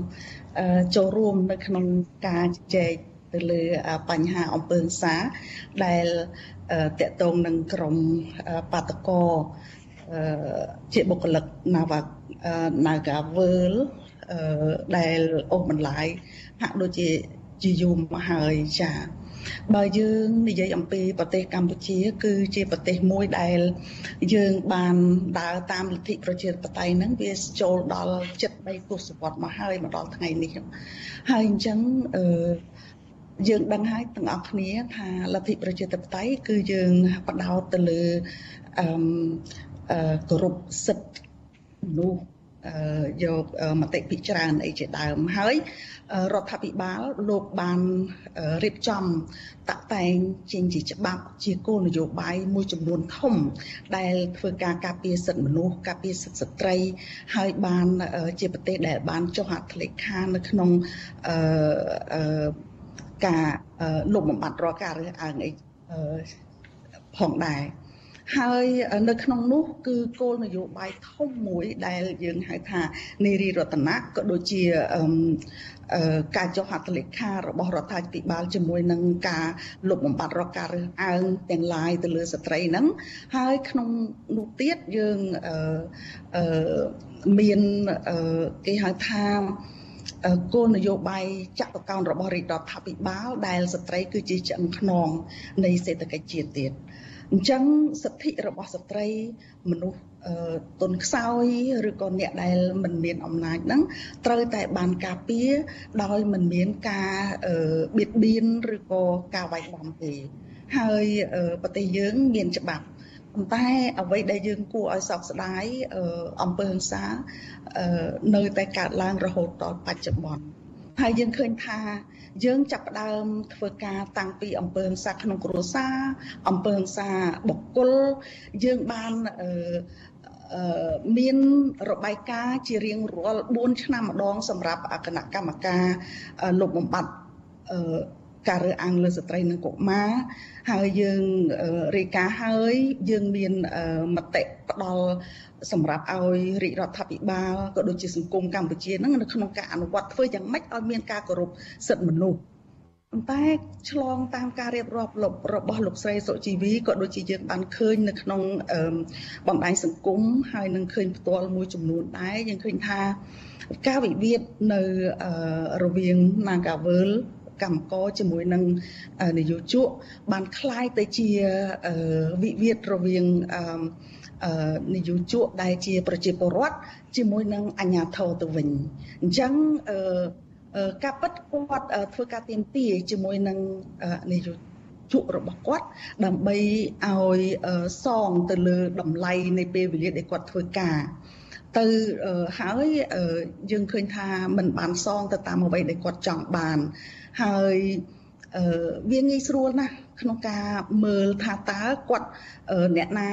ចូលរួមនៅក្នុងការជជែកទៅលើបញ្ហាអំពើហិង្សាដែលតកតងនឹងក្រមបាតកោ ជាបុគ្គលិក Nava Nagavel ដែលអូសបន្លាយហាក់ដូចជាជាយូរមកហើយចា៎បើយើងនិយាយអំពីប្រទេសកម្ពុជា គឺជាប្រទេសមួយដែលយើងបានដើរតាមលទ្ធិប្រជាធិបតេយ្យហ្នឹងវាចូលដល់73ទសវត្សរ៍មកហើយមកដល់ថ្ងៃនេះហើយអញ្ចឹងអឺយើងដឹងហើយទាំងអស់គ្នាថាលទ្ធិប្រជាធិបតេយ្យគឺយើងបដោតទៅលើអឺ គោរពសិទ្ធិមនុស្សយកមតិពិចារណាអីជាដើមហើយរដ្ឋាភិបាលលោកបានរៀបចំតាក់តែងចេញជាច្បាប់ជាគោលនយោបាយមួយចំនួនធំ ដែលធ្វើការការពារសិទ្ធិមនុស្សការពារសិទ្ធិស្ត្រី ហើយបានជាប្រទេសដែលបានចុះហត្ថលេខានៅក្នុងអឺការលុបបំបាត់រាល់ការរើសអើងអីផងដែរ ហើយនៅក្នុងនោះគឺគោលនយោបាយធំមួយដែលយើងហៅថានារីរតនៈក៏ដូចជាការចុះហត្ថលេខារបស់រដ្ឋាភិបាលជាមួយនឹងការលុបបំបាត់រកការរើសអើងទាំងឡាយទៅលើស្ត្រីហ្នឹងហើយក្នុងនោះទៀតយើងអឺមានគេហៅថាគោលនយោបាយចាក់បកោនរបស់រាជរដ្ឋាភិបាលដែលស្ត្រីគឺជាឆ្អឹងខ្នងនៃសេដ្ឋកិច្ចជាតិទៀតអ ញ្ចឹងសិទ្ធិរបស់ស្ត្រីមនុស្សទុនខ្សោយឬក៏អ្នកដែលមិនមានអំណាចហ្នឹងត្រូវតែបានការពារដោយមិនមានការបៀតបៀនឬក៏ការវាយដំទេហើយប្រទេសយើងមានច្បាប់ប៉ុន្តែអ្វីដែលយើងគួរឲ្យសោកស្ដាយអំពើហិង្សានៅតែកើតឡើងរហូតដល់បច្ចុប្បន្ន ហើយយើងឃើញថាយើងចាប់ផ្ដើមធ្វើការតាំងពីអង្គើហិង្សាក្នុងគ្រួសារអង្គើហិង្សាបុគ្គលយើងបានអឺមានរបាយការណ៍ជារៀងរាល់4ឆ្នាំម្ដងសម្រាប់គណៈកម្មការលុបបំបាត់អឺការរើសអើងលើស្ត្រីនិងកុមារហើយយើងរាយការណ៍ហើយយើងមានមតិផ្ដល់ សម្រាប់ឲ្យរាជរដ្ឋាភិបាលក៏ដូចជាសង្គមកម្ពុជានឹងនៅក្នុងការអនុវត្តធ្វើយ៉ាងម៉េចឲ្យមានការគោរពសិទ្ធិមនុស្សប៉ុន្តែឆ្លងតាមការរៀបរាប់របស់លោកស្រីសុជីវីក៏ដូចជាយើងបានឃើញនៅក្នុងបណ្ដាញសង្គមហើយនឹងឃើញផ្ទាល់មួយចំនួនដែរយើងឃើញថាការវិវាទនៅរវាង Nagavel កម្មករជាមួយនឹងនយោជកបានคล้ายទៅជាវិវាទរវាង នយោជកដែលជាប្រជាពលរដ្ឋជាមួយនឹងអាជ្ញាធរទៅវិញអញ្ចឹងការពិតគាត់ធ្វើការទៀមទាជាមួយនឹងនយោជករបស់គាត់ដើម្បីឲ្យសងទៅលើតម្លៃនៃពេលវេលាដែលគាត់ធ្វើការទៅហើយយើងឃើញថាมันបានសងទៅតាមអ្វីដែលគាត់ចង់បានហើយវាងាយស្រួលណាស់ក្នុងការមើលថាតើគាត់អ្នកណា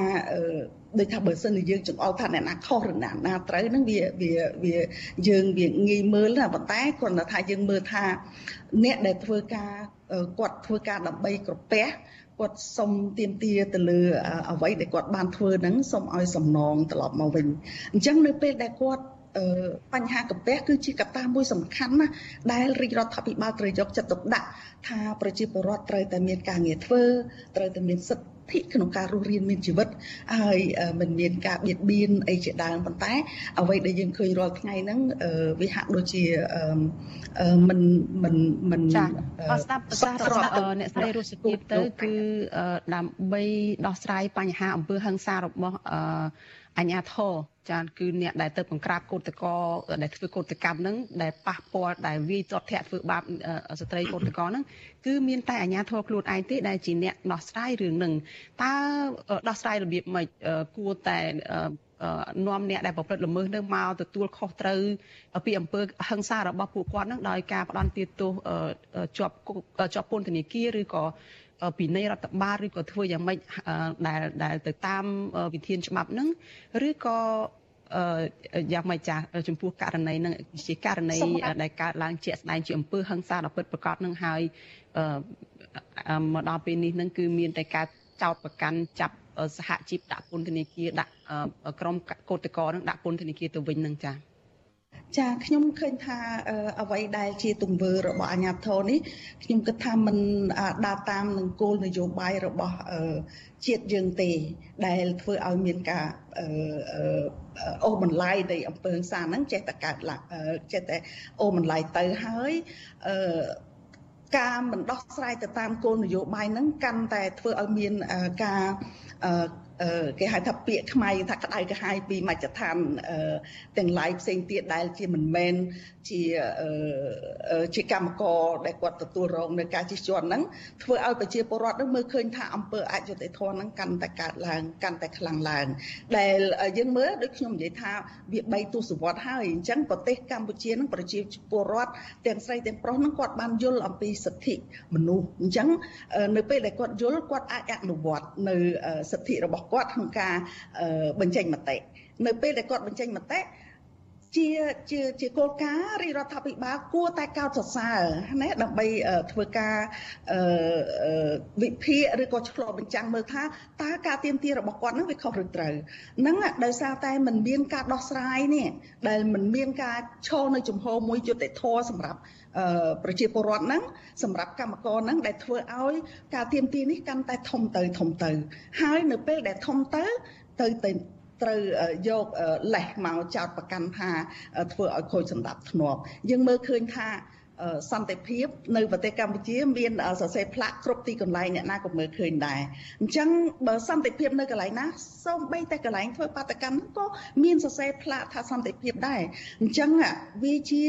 ដូចថាបើសិនជាយើងចង្អុលថាអ្នកណាខុសឬអ្នកណាត្រូវហ្នឹងវាវាវាយើងវាងាយមើលណាប៉ុន្តែគ្រាន់តែថាយើងមើលថា អ្នកដែលធ្វើការគាត់ធ្វើការដើម្បីក្រពះគាត់សុំទៀមទាទៅលើអ្វីដែលគាត់បានធ្វើហ្នឹងសុំឲ្យសំណងត្រឡប់មកវិញអញ្ចឹងនៅពេលដែលគាត់បញ្ហាកាពះគឺជាកត្តាមួយសំខាន់ណាស់ដែលរាជរដ្ឋាភិបាលត្រូវយកចិត្តទុកដាក់ថាប្រជាពលរដ្ឋត្រូវតែមានការងារធ្វើត្រូវតែមានសិទ្ធិ ក្នុងការរស់រានមានជីវិតហើយមិនមានការបៀតបៀនអីជាដើមប៉ុន្តែ អ្វីដែលយើងឃើញរាល់ថ្ងៃហ្នឹងវាហាក់ដូចជាមិនមិនមិនចាអស្ដាប់ប្រសាសន៍របស់អ្នកស្រីរស់សុជីទៅគឺដើម្បីដោះស្រាយបញ្ហាអំពើហិង្សារបស់ អញ្ញាធរចាគឺអ្នកដែលទៅបង្ក្រាបកោតកលដែលធ្វើកោតកម្មហ្នឹងដែលប៉ះពាល់ដែលវាយទាត់ធាក់ធ្វើបាបស្ត្រីកោតកលហ្នឹងគឺមានតែអាជ្ញាធរខ្លួនឯងទេដែលជាអ្នកដោះស្រាយរឿងហ្នឹងតើដោះស្រាយរបៀបម៉េចគួរតែនាំអ្នកដែលប្រព្រឹត្តល្មើសនឹងមកទទួលខុសត្រូវពីអំពើហិង្សារបស់ពួកគាត់នឹងដោយការផ្ដន់ទាទោសជាប់ជាប់ពន្ធនាគារឬក៏ ពីនៃរដ្ឋបាលឬក៏ធ្វើយ៉ាងម៉េចដែលដែលទៅតាមវិធានច្បាប់ហ្នឹងឬក៏យ៉ាងម៉េចចាស់ចំពោះករណីនឹងជាករណីដែលកើតឡើងជាក់ស្ដែងជាអំពើហិង្សាដ៏ពិតប្រាកដនឹងហើយមកដល់ពេលនេះនឹងគឺមានតែការចោតប្រកាន់ចាប់សហជីពដាក់ពន្ធនាគារដាក់ក្រុមកោតក្រនឹងដាក់ពន្ធនាគារទៅវិញនឹងចា៎ ចាខ្ញុំឃើញថាអ្វីដែលជាទង្វើរបស់អាជ្ញាធរនេះខ្ញុំគិតថាมันដើរតាមនឹងគោលនយោបាយរបស់ជាតិយើងទេដែលធ្វើឲ្យមានការអូបន្លាយនៃអំពើហិង្សាហ្នឹងចេះតែកើតឡើងចេះតែអូបន្លាយទៅហើយការមិនដោះស្រាយទៅតាមគោលនយោបាយហ្នឹងកាន់តែធ្វើឲ្យមានការ គេហៅថាពាក្យខ្មែរថាក្តៅក្រហាយពីមជ្ឈដ្ឋានទាំងឡាយផ្សេងទៀតដែលជាមិនមែនជាជាកម្មករដែលគាត់ទទួលរងនៅការជិះជាន់ហ្នឹងធ្វើឲ្យប្រជាពលរដ្ឋនឹងមើលឃើញថាអង្គើអយុត្តិធម៌ហ្នឹងកាន់តែកើតឡើងកាន់តែខ្លាំងឡើង ដែលយើងមើលដូចខ្ញុំនិយាយថាវា3ទសវត្សរ៍ហើយអញ្ចឹងប្រទេសកម្ពុជាហ្នឹងប្រជាពលរដ្ឋទាំងស្រីទាំងប្រុសហ្នឹងគាត់បានយល់អំពីសិទ្ធិមនុស្សអញ្ចឹងនៅពេលដែលគាត់យល់គាត់អាចអនុវត្តនៅសិទ្ធិរបស់គាត់ក្នុងការបញ្ចេញមតិនៅពេលដែលគាត់បញ្ចេញមតិ ជាជាជាគោលការណ៍រាជរដ្ឋាភិបាលគួរតែកោតសរសើរណាដើម្បីធ្វើការវិភាគឬក៏ឆ្លុះបញ្ចាំងមើលថាតើការទៀមទារបស់គាត់នឹងវាខុសឬត្រូវហ្នឹងដោយសារតែมันមានការដោះស្រាយនេះដែលมันមានការឈរនៅជំហរមួយយុត្តិធម៌សម្រាប់ប្រជាពលរដ្ឋហ្នឹងសម្រាប់កម្មករហ្នឹងដែលធ្វើឲ្យការទៀមទានេះកាន់តែធំទៅធំទៅ ហើយនៅពេលដែលធំទៅទៅទៅ ត្រូវយកលេសមកចោតប្រកាន់ថាធ្វើឲ្យខូចសម្ដាប់ធ្នាប់យើងមើលឃើញថាសន្តិភាពនៅប្រទេសកម្ពុជាមានសរសេរផ្លាកគ្រប់ទីកន្លែងអ្នកណាក៏មើលឃើញដែរអញ្ចឹងបើសន្តិភាពនៅកន្លែងណាសូម្បីតែកន្លែងធ្វើបាតកម្មហ្នឹងក៏មានសរសេរផ្លាកថាសន្តិភាពដែរអញ្ចឹងវាជា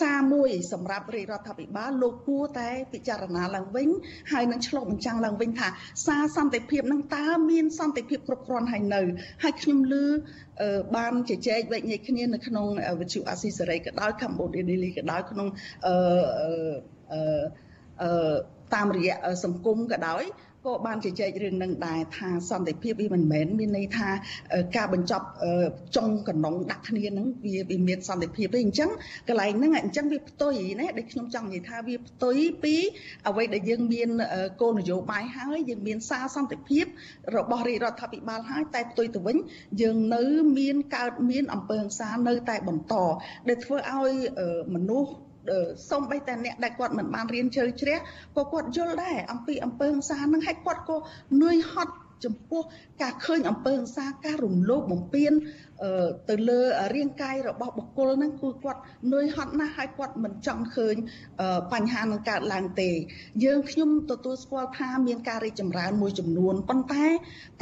សារមួយសម្រាប់រាជរដ្ឋាភិបាលលោកគួរតែពិចារណាឡើងវិញហើយនឹងឆ្លុះបញ្ចាំងឡើងវិញថាសារសន្តិភាពនឹងតើមានសន្តិភាពគ្រប់គ្រាន់ហើយនៅហើយខ្ញុំឮបានជជែកវែកញែកគ្នានៅក្នុងវិទ្យុអាស៊ីសេរីក៏ដោយកម្ពុជាដេលីក៏ដោយក្នុងអឺអឺតាមរយៈសង្គមក៏ដោយ ក៏បានជជែករឿងនឹងដែរថាសន្តិភាពវាមិនមែនមានន័យថាការបញ្ចប់ចុងកណ្ដុងដាក់គ្នានឹងវាវាមានសន្តិភាពទេអញ្ចឹងកន្លែងហ្នឹងអញ្ចឹងវាផ្ទុយណាដែលខ្ញុំចង់និយាយថាវាផ្ទុយពីអ្វីដែលយើងមានគោលនយោបាយហើយយើងមានសារសន្តិភាពរបស់រាជរដ្ឋាភិបាលហើយតែផ្ទុយទៅវិញយើងនៅមានកើតមានអំពើហិង្សានៅតែបន្តដែលធ្វើឲ្យមនុស្ស សូម្បីតែអ្នកដែលគាត់មិនបានរៀនជ្រៅជ្រះក៏គាត់យល់ដែរអំពីអំពើហិង្សានឹងហើយគាត់ក៏នឿយហត់ចំពោះការឃើញអំពើហិង្សាការរំលោភបំពានទៅលើរាងកាយរបស់បុគ្គលហ្នឹងគឺគាត់នឿយហត់ណាស់ហើយគាត់មិនចង់ឃើញបញ្ហានឹងកើតឡើងទេ យើងខ្ញុំទទួលស្គាល់ថាមានការរីកចម្រើនមួយចំនួនប៉ុន្តែ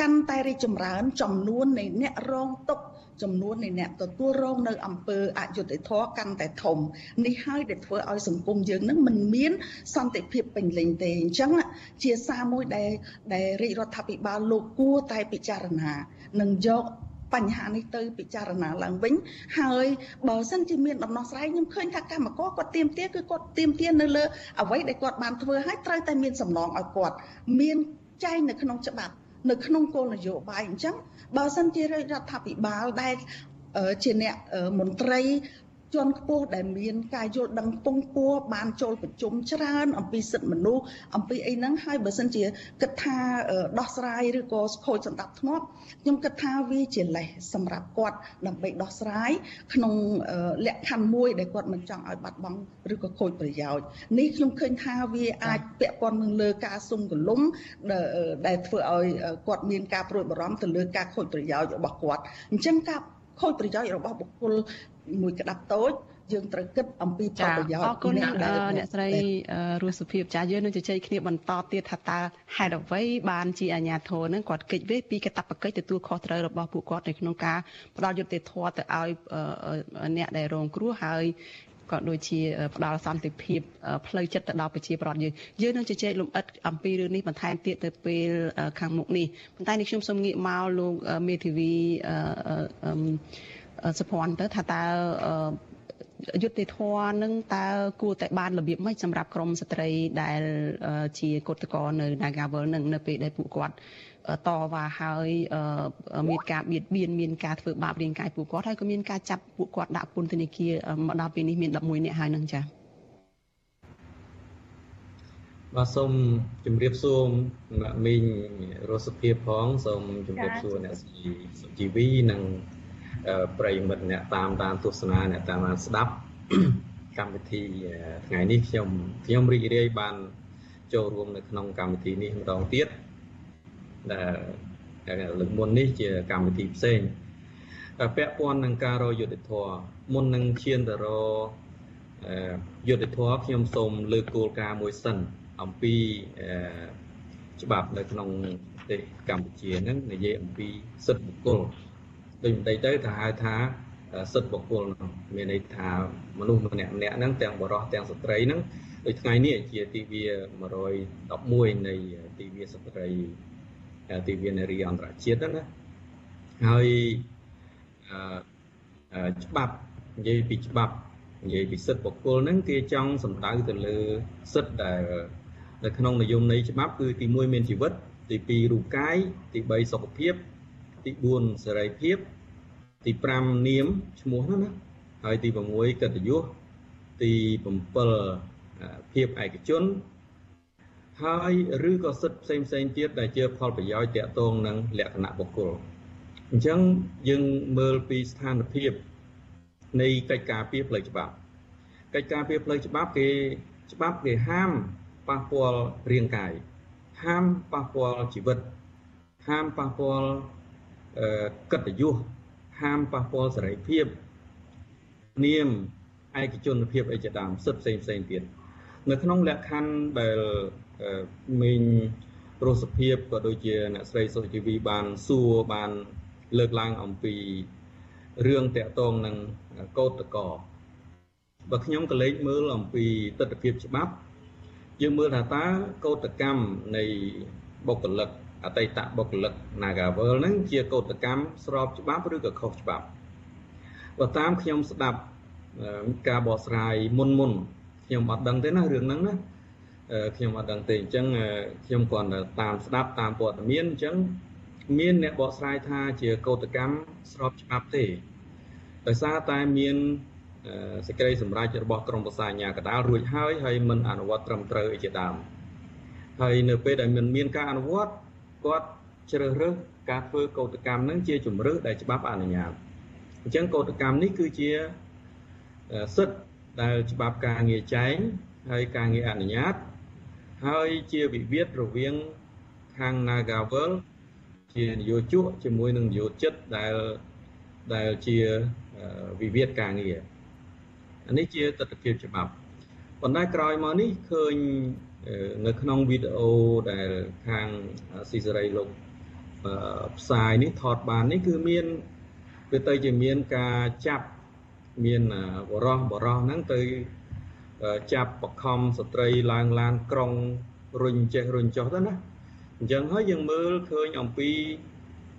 កាន់តែរីកចម្រើនចំនួននៃអ្នករងទុក្ខ ចំនួននៃអ្នកទទួលរងនៅអំពើអយុត្តិធម៌កាន់តែធំនេះហើយដែលធ្វើឲ្យសង្គមយើងនឹងមិនមានសន្តិភាពពេញលេញទេអញ្ចឹងជាសារមួយដែលដែលរាជរដ្ឋាភិបាលលោកគួរតែពិចារណានិងយកបញ្ហានេះទៅពិចារណាឡើងវិញហើយបើសិនជាមានដំណោះស្រាយខ្ញុំឃើញថាកម្មករគាត់ទៀមទាគឺគាត់ទៀមទានៅលើអ្វីដែលគាត់បានធ្វើហើយត្រូវតែមានសំណងឲ្យគាត់មានចែងនៅក្នុងច្បាប់ នៅក្នុងគោលនយោបាយអញ្ចឹងបើសិនជារដ្ឋាភិបាលដែលជាអ្នកមន្ត្រី ជាន់ខ្ពស់ដែលមានការយល់ដឹងពងពោះបានចូលប្រជុំច្រើនអំពីសិទ្ធិមនុស្សអំពីអីហ្នឹងហើយបើសិនជាគិតថាដោះស្រាយឬក៏ខូចសម្ដាប់ធ្នាប់ខ្ញុំគិតថាវាជាលេសសម្រាប់គាត់ដើម្បីដោះស្រាយក្នុងលក្ខខណ្ឌមួយដែលគាត់មិនចង់ឲ្យបាត់បង់ឬក៏ខូចប្រយោជន៍នេះខ្ញុំឃើញថាវាអាចពាក់ព័ន្ធនឹងលើការសុំកលុំដែលធ្វើឲ្យគាត់មានការព្រួយបារម្ភទៅលើការខូចប្រយោជន៍របស់គាត់អញ្ចឹងការខូចប្រយោជន៍របស់បុគ្គល មួយក្តាប់តូចយើងត្រូវគិតអំពីផលប្រយោជន៍អរគុណអ្នកស្រីរស់សុភាពចាយើងនឹងជជែកគ្នាបន្តទៀតថាតើហេតុអ្វីបានជាអាញាធរនឹងគាត់កិច្ចវេពីកតបកិច្ចទទួលខុសត្រូវរបស់ពួកគាត់នៅក្នុងការផ្ដល់យុត្តិធម៌ទៅឲ្យអ្នកដែលរងគ្រោះហើយក៏ដូចជាផ្ដល់សន្តិភាពផ្លូវចិត្តទៅដល់ប្រជាប្រដ្ឋយើងយើងនឹងជជែកលំអិតអំពីរឿងនេះបន្ថែមទៀតទៅពេលខាងមុខនេះប៉ុន្តែនេះខ្ញុំសូមងាកមកលោកមេធាវី សុភ័ណ្ឌទៅថាតើយុទ្ធធរនឹងតើគួរតែបានរបៀបម៉េចសម្រាប់ក្រមស្ត្រីដែលជាកុតកោនៅ Nagawal នឹងនៅពេលដែលពួកគាត់តវ៉ាហើយមានការបៀតបៀនមានការធ្វើបាបរាងកាយពួកគាត់ហើយក៏មានការចាប់ពួកគាត់ដាក់ពន្ធនាគារមកដល់ពេលនេះមាន11នាក់ហើយនឹងចា៎បាទសូមជម្រាបសួរអ្នកមីងរស់សុភាពផងសូមជម្រាបសួរអ្នកស៊ីសុជីវីនិង ប្រិយមិត្តអ្នកតាមដានទស្សនាអ្នកតាមដានស្ដាប់កម្មវិធីថ្ងៃនេះខ្ញុំខ្ញុំរីករាយបានចូលរួមនៅក្នុងកម្មវិធីនេះម្ដងទៀតដែលលើកមុននេះជាកម្មវិធីផ្សេងពាក់ព័ន្ធនឹងការរយុទ្ធធរមុននឹងឈានទៅរយុទ្ធធរខ្ញុំសូមលើកគោលការណ៍មួយសិនអំពីច្បាប់នៅក្នុងប្រទេសកម្ពុជាហ្នឹងនិយាយអំពីសិទ្ធិបុគ្គល ដូចបន្តិចទៅថាហៅថាសិទ្ធិបុគ្គលមានន័យថាមនុស្សម្នាក់ម្នាក់ហ្នឹងទាំងបរិសុទ្ធទាំងស្ត្រីហ្នឹងដូចថ្ងៃនេះជាទិវា111នៃទិវាស្ត្រីទិវានារីអន្តរជាតិហ្នឹងណាហើយច្បាប់និយាយពីច្បាប់និយាយពីសិទ្ធិបុគ្គលហ្នឹងគេចង់សំដៅទៅលើសិទ្ធិដែលនៅក្នុងនិយមន័យច្បាប់គឺទី1មានជីវិតទី2រូបកាយទី3សុខភាព ទី4សេរីភាពទី5នាមឈ្មោះហ្នឹងណាហើយទី6កិត្តិយសទី7ភាពឯកជនហើយឬក៏សិទ្ធិផ្សេងផ្សេងទៀតដែលជាផលប្រយោជន៍តាក់ទងនឹងលក្ខណៈបុគ្គលអញ្ចឹងយើងមើលពីស្ថានភាពនៃកិច្ចការពារផ្លូវច្បាប់កិច្ចការពារផ្លូវច្បាប់គេច្បាប់គេហាមប៉ះពាល់រាងកាយហាមប៉ះពាល់ជីវិតហាមប៉ះពាល់ កិត្តិយសហាមប៉ះពាល់សេរីភាពនាមឯឯកជនភាពអីជាដើមសិទ្ធិផ្សេងផ្សេងទៀតនៅក្នុងលក្ខខណ្ឌដែលមីងរសភាពក៏ដូចជាអ្នកស្រីសុជីវីបានសួរបានលើកឡើងអំពីរឿងតកតងនឹងកោតកោបើខ្ញុំក៏លេចមើលអំពីទស្សនវិជ្ជាច្បាប់យើងមើលថាតើកោតកម្មនៃបុគ្គលិក អតីតបុគ្គលិក Nagavel ហ្នឹងជាកោតកម្មស្របច្បាប់ឬក៏ខុសច្បាប់បើតាមខ្ញុំស្ដាប់ការបកស្រាយមុនមុនខ្ញុំអត់ដឹងទេណារឿងហ្នឹងណាខ្ញុំអត់ដឹងទេអញ្ចឹងខ្ញុំគ្រាន់តែតាមស្ដាប់តាមព័ត៌មានអញ្ចឹងមានអ្នកបកស្រាយថាជាកោតកម្មស្របច្បាប់ទេដោយសារតែមានសេចក្តីសម្រេចរបស់ក្រមប្រសាអាជ្ញាកណ្ដាលរួចហើយហើយមិនអនុវត្តត្រឹមត្រូវអីជាដើមហើយនៅពេលដែលមិនមានការអនុវត្ត គាត់ជ្រើសរើសការធ្វើកោតកម្មនឹងជាជំរើសដែលច្បាប់អនុញ្ញាតអញ្ចឹងកោតកម្មនេះគឺជាសិទ្ធិដែលច្បាប់ការងារចែងហើយការងារអនុញ្ញាត ហើយជាវិវាទរវាងខាង Nagavel ជានយោជកជាមួយនឹងនយោជិតដែលដែលជាវិវាទការងារអានេះជាទស្សនវិជ្ជាច្បាប់ប៉ុន្តែក្រោយមកនេះឃើញ នៅក្នុងវីដេអូដែលខាងស៊ីសេរីលោកផ្សាយនេះថតបាននេះគឺមានវាទៅជាមានការចាប់មានបរោះបរោះហ្នឹងទៅចាប់បខំស្ត្រីឡើងឡានក្រុងរុញចេះរុញចុះទៅណាអញ្ចឹងហើយយើងមើលឃើញអំពី